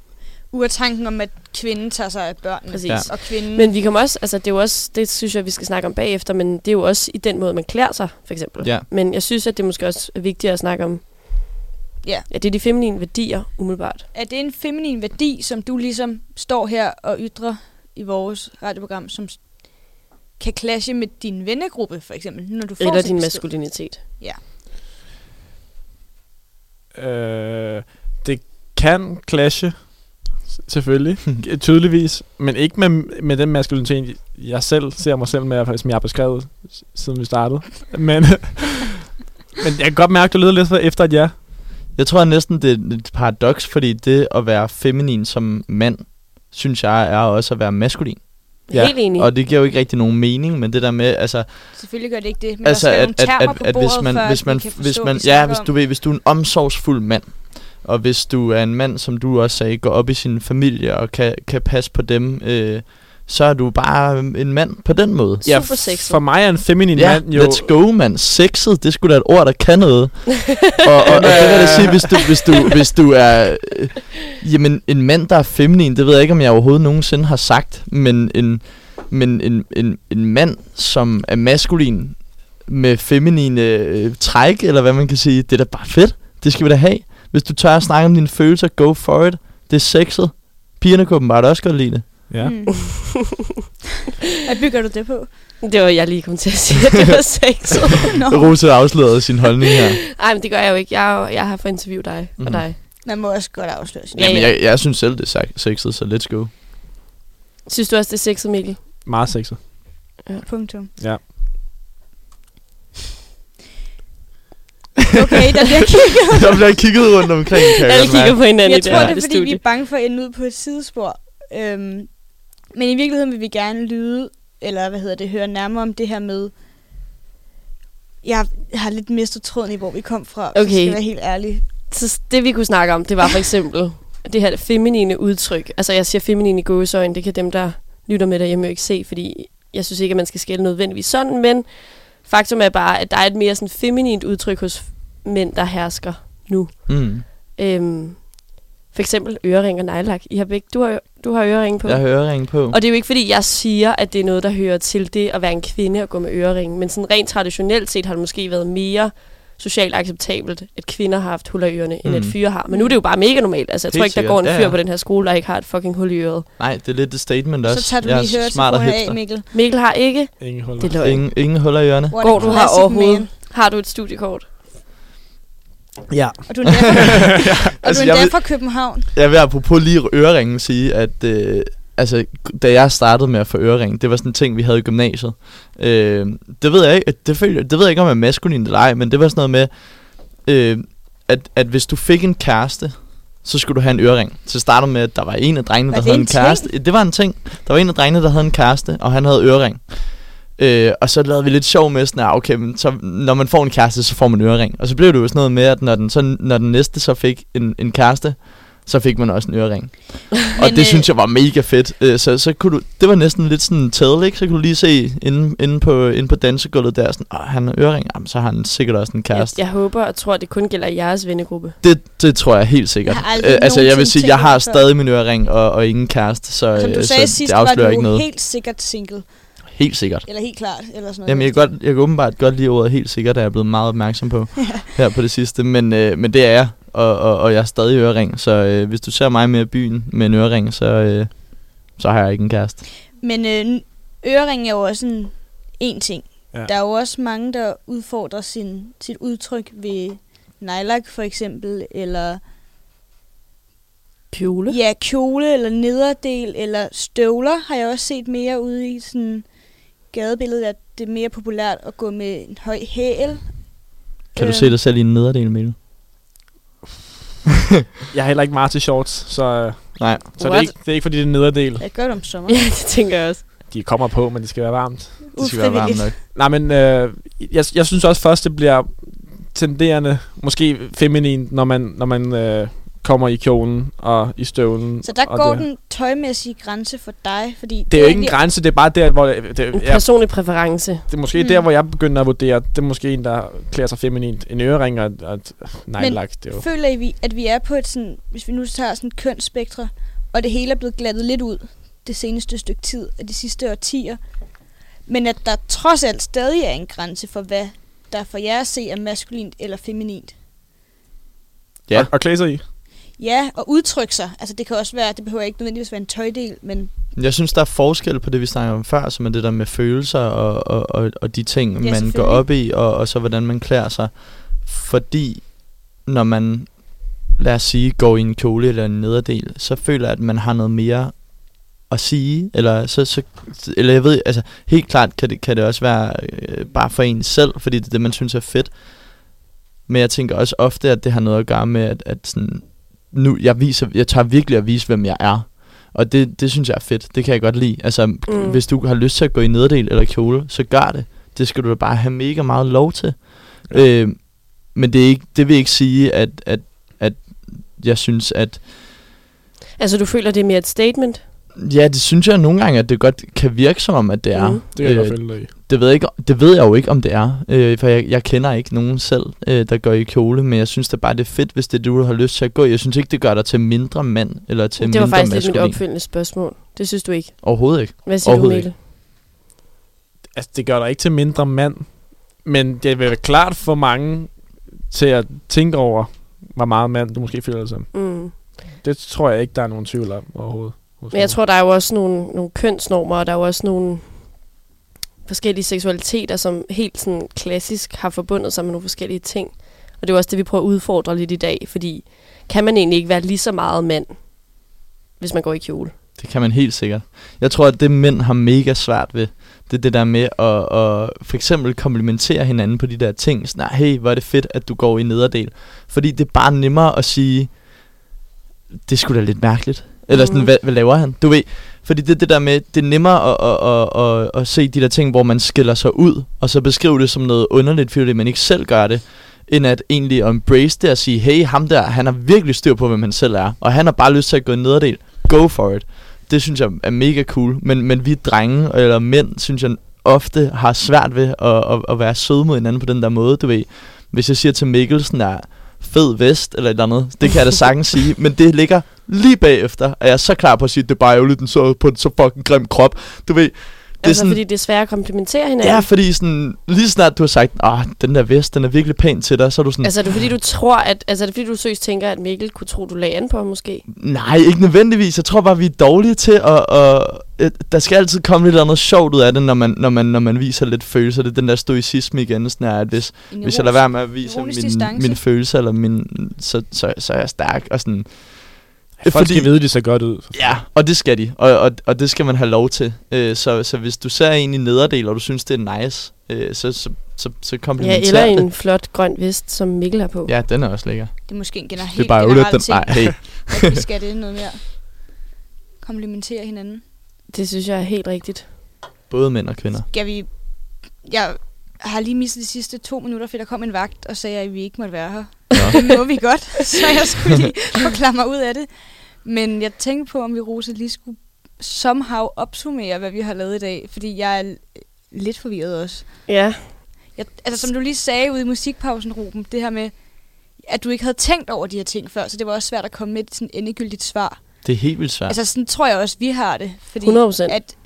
ud af tanken om, at kvinden tager sig af børnene. Præcis. Ja. Og kvinden... Men vi kommer også, altså det er jo også, det synes jeg, vi skal snakke om bagefter, men det er jo også i den måde, man klæder sig, for eksempel. Ja. Men jeg synes, at det måske også er vigtigt at snakke om, Ja. ja, det er de feminine værdier, umiddelbart. er det en feminin værdi, som du ligesom står her og ytrer i vores radioprogram, som kan clashe med din vennegruppe, for eksempel, når du får Eller din besked? maskulinitet. Øh, det kan clashe, selvfølgelig, tydeligvis, men ikke med, med den maskulinitet, jeg selv ser mig selv med, som jeg har beskrevet, siden vi startede. Men, men jeg kan godt mærke, at du leder lidt efter et ja. Jeg tror næsten, det er et paradoks, fordi det at være feminin som mand, synes jeg, er også at være maskulin. Ja. Helt enig. Og det giver jo ikke rigtig nogen mening, men det der med, altså, Selvfølgelig gør det ikke det, men altså der skal at, nogle at, termer at, på at bordet, hvis man, før hvis man, forstå, hvis man, ja, hvis du ved, hvis du er en omsorgsfuld mand, og hvis du er en mand, som du også sagde, går op i sin familie og kan, kan passe på dem, øh, så er du bare en mand på den måde. Ja, Super sexet. For mig er en feminin Ja, mand jo... let's go, mand. Sexet, det er sgu da et ord, der kan noget. og, og, og det vil jeg sige, hvis du, hvis du, hvis du er... Øh, jamen, en mand, der er feminin, det ved jeg ikke, om jeg overhovedet nogensinde har sagt, men en, men en, en, en mand, som er maskulin med feminine øh, træk, eller hvad man kan sige, det er da bare fedt. Det skal vi da have. Hvis du tør at snakke om dine følelser, go for it. Det er sexet. Pigerne kunne bare også godt lide det. Ja. Mm. Hvad bygger du det på? Det var jeg lige kom til at sige, at det var sexet. Rose afslørede sin holdning her. Nej, men det gør jeg jo ikke. Jeg, er jo- jeg har for interview dig Mhm. og dig. man må også godt afsløre sin. Ja, Jamen, ja. jeg, jeg synes selv, det er sex- sexet, så let's go. Synes du også, det er sexet, Mikkel? Meget sexet. Punktum. Ja. Okay, der bliver kigget. Der bliver kigget rundt omkring, kan jeg Alle godt kigger på hinanden Jeg i tror, det er, fordi studie. vi er bange for at ende ud på et sidespor. Øhm, men i virkeligheden vil vi gerne lyde, eller hvad hedder det, høre nærmere om det her med... Jeg har lidt mistet tråden i, hvor vi kom fra, okay. så skal jeg være helt ærlig. Så det vi kunne snakke om, det var for eksempel det her feminine udtryk. Altså jeg siger feminine i gåsøjne, det kan dem, der lytter med derhjemme jo ikke se, fordi jeg synes ikke, at man skal skille nødvendigvis sådan, men faktum er bare, at der er et mere sådan feminint udtryk hos mænd, der hersker nu. Mm. Øhm, for eksempel ørering og nejlak. I har begge, du har jo, Du har øreringe på. Jeg har øreringe på. Og det er jo ikke, fordi jeg siger, at det er noget, der hører til det at være en kvinde og gå med øreringe. Men sådan rent traditionelt set har det måske været mere socialt acceptabelt, at kvinder har haft huller i ørerne, end Mm. at fyre har. Men nu er det jo bare mega normalt. Altså, jeg Helt tror ikke, der sikkert. går en Ja, fyr ja. på den her skole, der ikke har et fucking hul i øret. Nej, det er lidt et statement også. Så tager du jeg lige er smart og høretelefoner af. Mikkel. Mikkel har ikke. Ingen huller. Det er løgn. Ingen, ingen huller i ørerne. A Går du har classic overhovedet? man. Har du et studiekort? Ja. Og du er endda fra, og Altså, du jeg er endda fra København. Jeg vil apropos lige øreringen sige, at øh, altså, da jeg startede med at få ørering, det var sådan en ting, vi havde i gymnasiet. Øh, det ved jeg ikke, det, føler, det ved jeg ikke, om jeg er maskulin eller ej, men det var sådan noget med, øh, at, at hvis du fik en kæreste, så skulle du have en ørering. Så startede med, at der var en af drengene, Var der havde en en kæreste. Det var en ting. Der var en af drengene, der havde en kæreste, og han havde ørering. Øh, og så lavede vi lidt sjov med sådan, at okay, men så, når man får en kæreste, så får man ørering. Og så blev det jo sådan noget med, at når den, så, når den næste så fik en, en kæreste, så fik man også en ørering. og det øh, synes jeg var mega fedt. Øh, så, så kunne du, det var næsten lidt sådan en tædel, ikke? Så kunne du lige se inde, inde, på, inde på dansegulvet der, sådan, Åh, han har ørering, Jamen, så har han sikkert også en Jeg, kæreste. jeg håber og tror, at det kun gælder i jeres vennegruppe. Det, det tror jeg helt sikkert. Jeg Øh, altså, jeg vil sige, jeg har stadig min ørering og, og ingen kæreste, så, Som du øh, sagde så sidst, det var afslører du ikke jo noget. helt sikkert single. Helt sikkert. Eller helt klart. Eller sådan noget. Jamen, jeg kan, godt, jeg kan åbenbart godt lide ordet helt sikkert, der er jeg blevet meget opmærksom på her på det sidste. Men, øh, men det er jeg, og, og, og jeg er stadig ørering. Så øh, hvis du ser mig med i byen med en ørering, så, øh, så har jeg ikke en kæreste. Men øh, ørering er jo også en, en ting. Ja. Der er jo også mange, der udfordrer sin, sit udtryk ved nejlak for eksempel, eller Kjole. ja, kjole, eller nederdel, eller støvler har jeg også set mere ude i sådan gadebilledet, at det er mere populært at gå med en høj hæl. Kan du Øh. se dig selv i en nederdel, Mikkel? Jeg har heller ikke meget til shorts, så, øh, Nej. så det, er ikke, det er ikke fordi, det er en nederdel. Jeg gør det om sommeren. Ja, det tænker jeg også. De kommer på, men det skal være varmt. Det skal være varmt nok. Nej, men øh, jeg, jeg synes også først, det bliver tenderende, måske feminin, når man, når man øh, kommer i kjolen og i støvlen. Så der går det, den tøjmæssige grænse for dig, fordi Det er jo ikke en grænse, det er bare der, hvor... Det, det, En personlig præference. det er måske Mm. der, hvor jeg begynder at vurdere, det er måske en, der klæder sig feminint. En ørering og, et nejlak, det er jo... Føler I, vi- at vi er på et sådan, hvis vi nu tager sådan et kønsspektre, og det hele er blevet glattet lidt ud det seneste stykke tid af de sidste årtier, men at der trods alt stadig er en grænse for, hvad der for jer at se er maskulint eller feminint. Ja. Og, og klæde sig i. Ja, og udtrykke sig. Altså det kan også være, det behøver ikke nødvendigvis være en tøjdel, men Jeg synes, der er forskel på det, vi snakker om før, som er det der med følelser og, og, og, og de ting, man går op i, og, og så hvordan man klæder sig. Fordi når man, lad os sige, går i en kjole eller en nederdel, så føler jeg, at man har noget mere at sige, eller så, så eller jeg ved, altså helt klart kan det, kan det også være øh, bare for en selv, fordi det er det, man synes er fedt. Men jeg tænker også ofte, at det har noget at gøre med, at, at sådan, nu, jeg, viser, jeg tager virkelig at vise, hvem jeg er. Og det, det synes jeg er fedt. Det kan jeg godt lide. Altså, mm. Hvis du har lyst til at gå i nederdel eller kjole, så gør det. Det skal du da bare have mega meget lov til. Ja. Øh, men det, er ikke, det vil ikke sige, at, at, at jeg synes, at... Altså, du føler, det er mere et statement? Ja, det synes jeg nogle gange, at det godt kan virke som om, at det er. Mm. Det kan jeg Øh, godt i. det ved, jeg ikke, det ved jeg jo ikke, om det er. Øh, for jeg, jeg kender ikke nogen selv, øh, der går i kjole. Men jeg synes da bare, det er fedt, hvis det er det, du har lyst til at gå i. Jeg synes ikke, det gør dig til mindre mand, eller til Det var mindre faktisk lidt mit maskulin. opfølgende spørgsmål. Det synes du ikke. Overhovedet ikke. Hvad siger du, Mikkel? Altså, det gør dig ikke til mindre mand, men det vil være klart for mange til at tænke over, hvor meget mand du måske føler dig som. Mm. Det tror jeg ikke, der er nogen tvivl om overhovedet. Men jeg tror, der er jo også nogle, nogle kønsnormer, og der er jo også nogle forskellige seksualiteter, som helt sådan klassisk har forbundet sig med nogle forskellige ting. Og det er jo også det, vi prøver at udfordre lidt i dag, fordi kan man egentlig ikke være lige så meget mand, hvis man går i kjole? Det kan man helt sikkert. Jeg tror, at det mænd har mega svært ved, det er det der med at, at for eksempel komplimentere hinanden på de der ting. Sådan, "Ah, hey, hvor er det fedt, at du går i nederdel. Fordi det er bare nemmere at sige, det skulle da lidt mærkeligt. Eller sådan, Mhm. hvad, hvad laver han? Du ved, fordi det det der med, det er nemmere at, at, at, at, at se de der ting, hvor man skiller sig ud, og så beskrive det som noget underligt, fordi man ikke selv gør det, end at egentlig embrace det og sige, hey, ham der, han har virkelig styr på, hvem han selv er, og han har bare lyst til at gå i nederdel. Go for it. Det synes jeg er mega cool, men, men vi drenge, eller mænd, synes jeg ofte har svært ved at, at, at være søde mod hinanden på den der måde, du ved. Hvis jeg siger til Mikkel sådan der, fed vest eller et eller andet. Det kan jeg da sagtens sige. Men det ligger lige bagefter, og jeg er så klar på at sige, at det er bare ærgerligt, den så på en så fucking grim krop. Du ved, Det altså, sådan, fordi det er svært at komplementere hinanden. Ja, fordi sådan, lige snart du har sagt, ah, den der vest, den er virkelig pæn til dig, så er du sådan... Altså er det fordi, du tror, at... Altså er det fordi, du søs tænker, at Mikkel kunne tro, du lagde an på ham måske? Nej, ikke nødvendigvis. Jeg tror bare, vi er dårlige til at... at, at der skal altid komme lidt andet sjovt ud af det, når man, når man, når man viser lidt følelser. Det er den der stoicisme igen, sådan at hvis, hvis jeg lader være med at vise min, distance. mine følelser, eller min, så, så, så er jeg stærk. Og sådan, Folk Fordi... skal vide, at de ser godt ud. Ja, og det skal de, og, og, og det skal man have lov til. Øh, så, så hvis du ser en i nederdel, og du synes, det er nice, øh, så, så, så, så Ja, komplimenter eller det. en flot grøn vest, som Mikkel har på. Ja, den er også lækker. Det er måske en gener- Det er helt bare ting, den... Nej, hey. at vi skal det noget mere. Komplementere hinanden. Det synes jeg er helt rigtigt. Både mænd og kvinder. Skal vi... Jeg har lige mistet de sidste to minutter, fordi der kom en vagt og sagde, at vi ikke måtte være her. Nå. Det må vi godt, så jeg skulle lige forklare mig ud af det. Men jeg tænkte på, om vi, Rosa, lige skulle somehow opsummere, hvad vi har lavet i dag. Fordi jeg er lidt forvirret også. Ja. Jeg, altså, som du lige sagde ude i musikpausen, Ruben, det her med, at du ikke havde tænkt over de her ting før, så det var også svært at komme med et sådan endegyldigt svar. Det er helt vildt svært. Altså, sådan tror jeg også, vi har det. Fordi 100%. At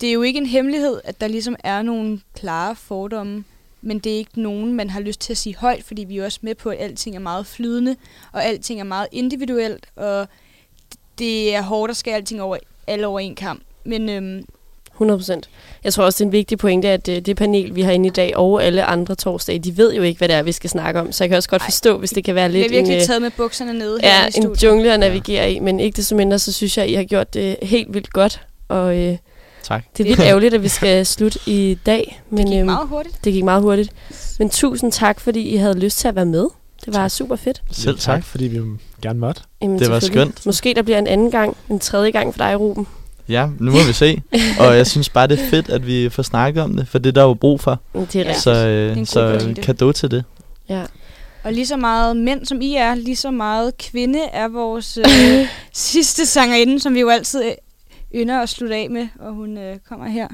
det er jo ikke en hemmelighed, at der ligesom er nogle klare fordomme, men det er ikke nogen, man har lyst til at sige højt, fordi vi er også med på, at alting er meget flydende, og alting er meget individuelt, og det er hårdt at skære alting over, alle over en kamp. Men øhm, 100%. Jeg tror også, det er en vigtig pointe, at øh, det panel, vi har inde i dag, og alle andre torsdage, de ved jo ikke, hvad det er, vi skal snakke om. Så jeg kan også godt Ej, forstå, hvis det kan være vi er lidt virkelig en, øh, taget med bukserne nede her ja, i en studiet. jungle at navigere i. Men ikke desto mindre, så synes jeg, I har gjort det helt vildt godt. Og øh, Tak. det er lidt ærgerligt, at vi skal slutte i dag. Men, Det gik øhm, meget hurtigt. det gik meget hurtigt. Men tusind tak, fordi I havde lyst til at være med. Det var tak. super fedt. Selv tak. fordi vi gerne måtte. Jamen, Det var skønt. Måske der bliver en anden gang, en tredje gang for dig, Ruben. Ja, nu må vi se. Og jeg synes bare, det er fedt, at vi får snakket om det, for det er der jo brug for. Det er Ja. Så, en øh, god så pointe. kado til det. Ja. Og lige så meget mænd, som I er, lige så meget kvinde er vores øh, sidste sangerinde, som vi jo altid ynder at slutte af med, og hun øh, kommer her.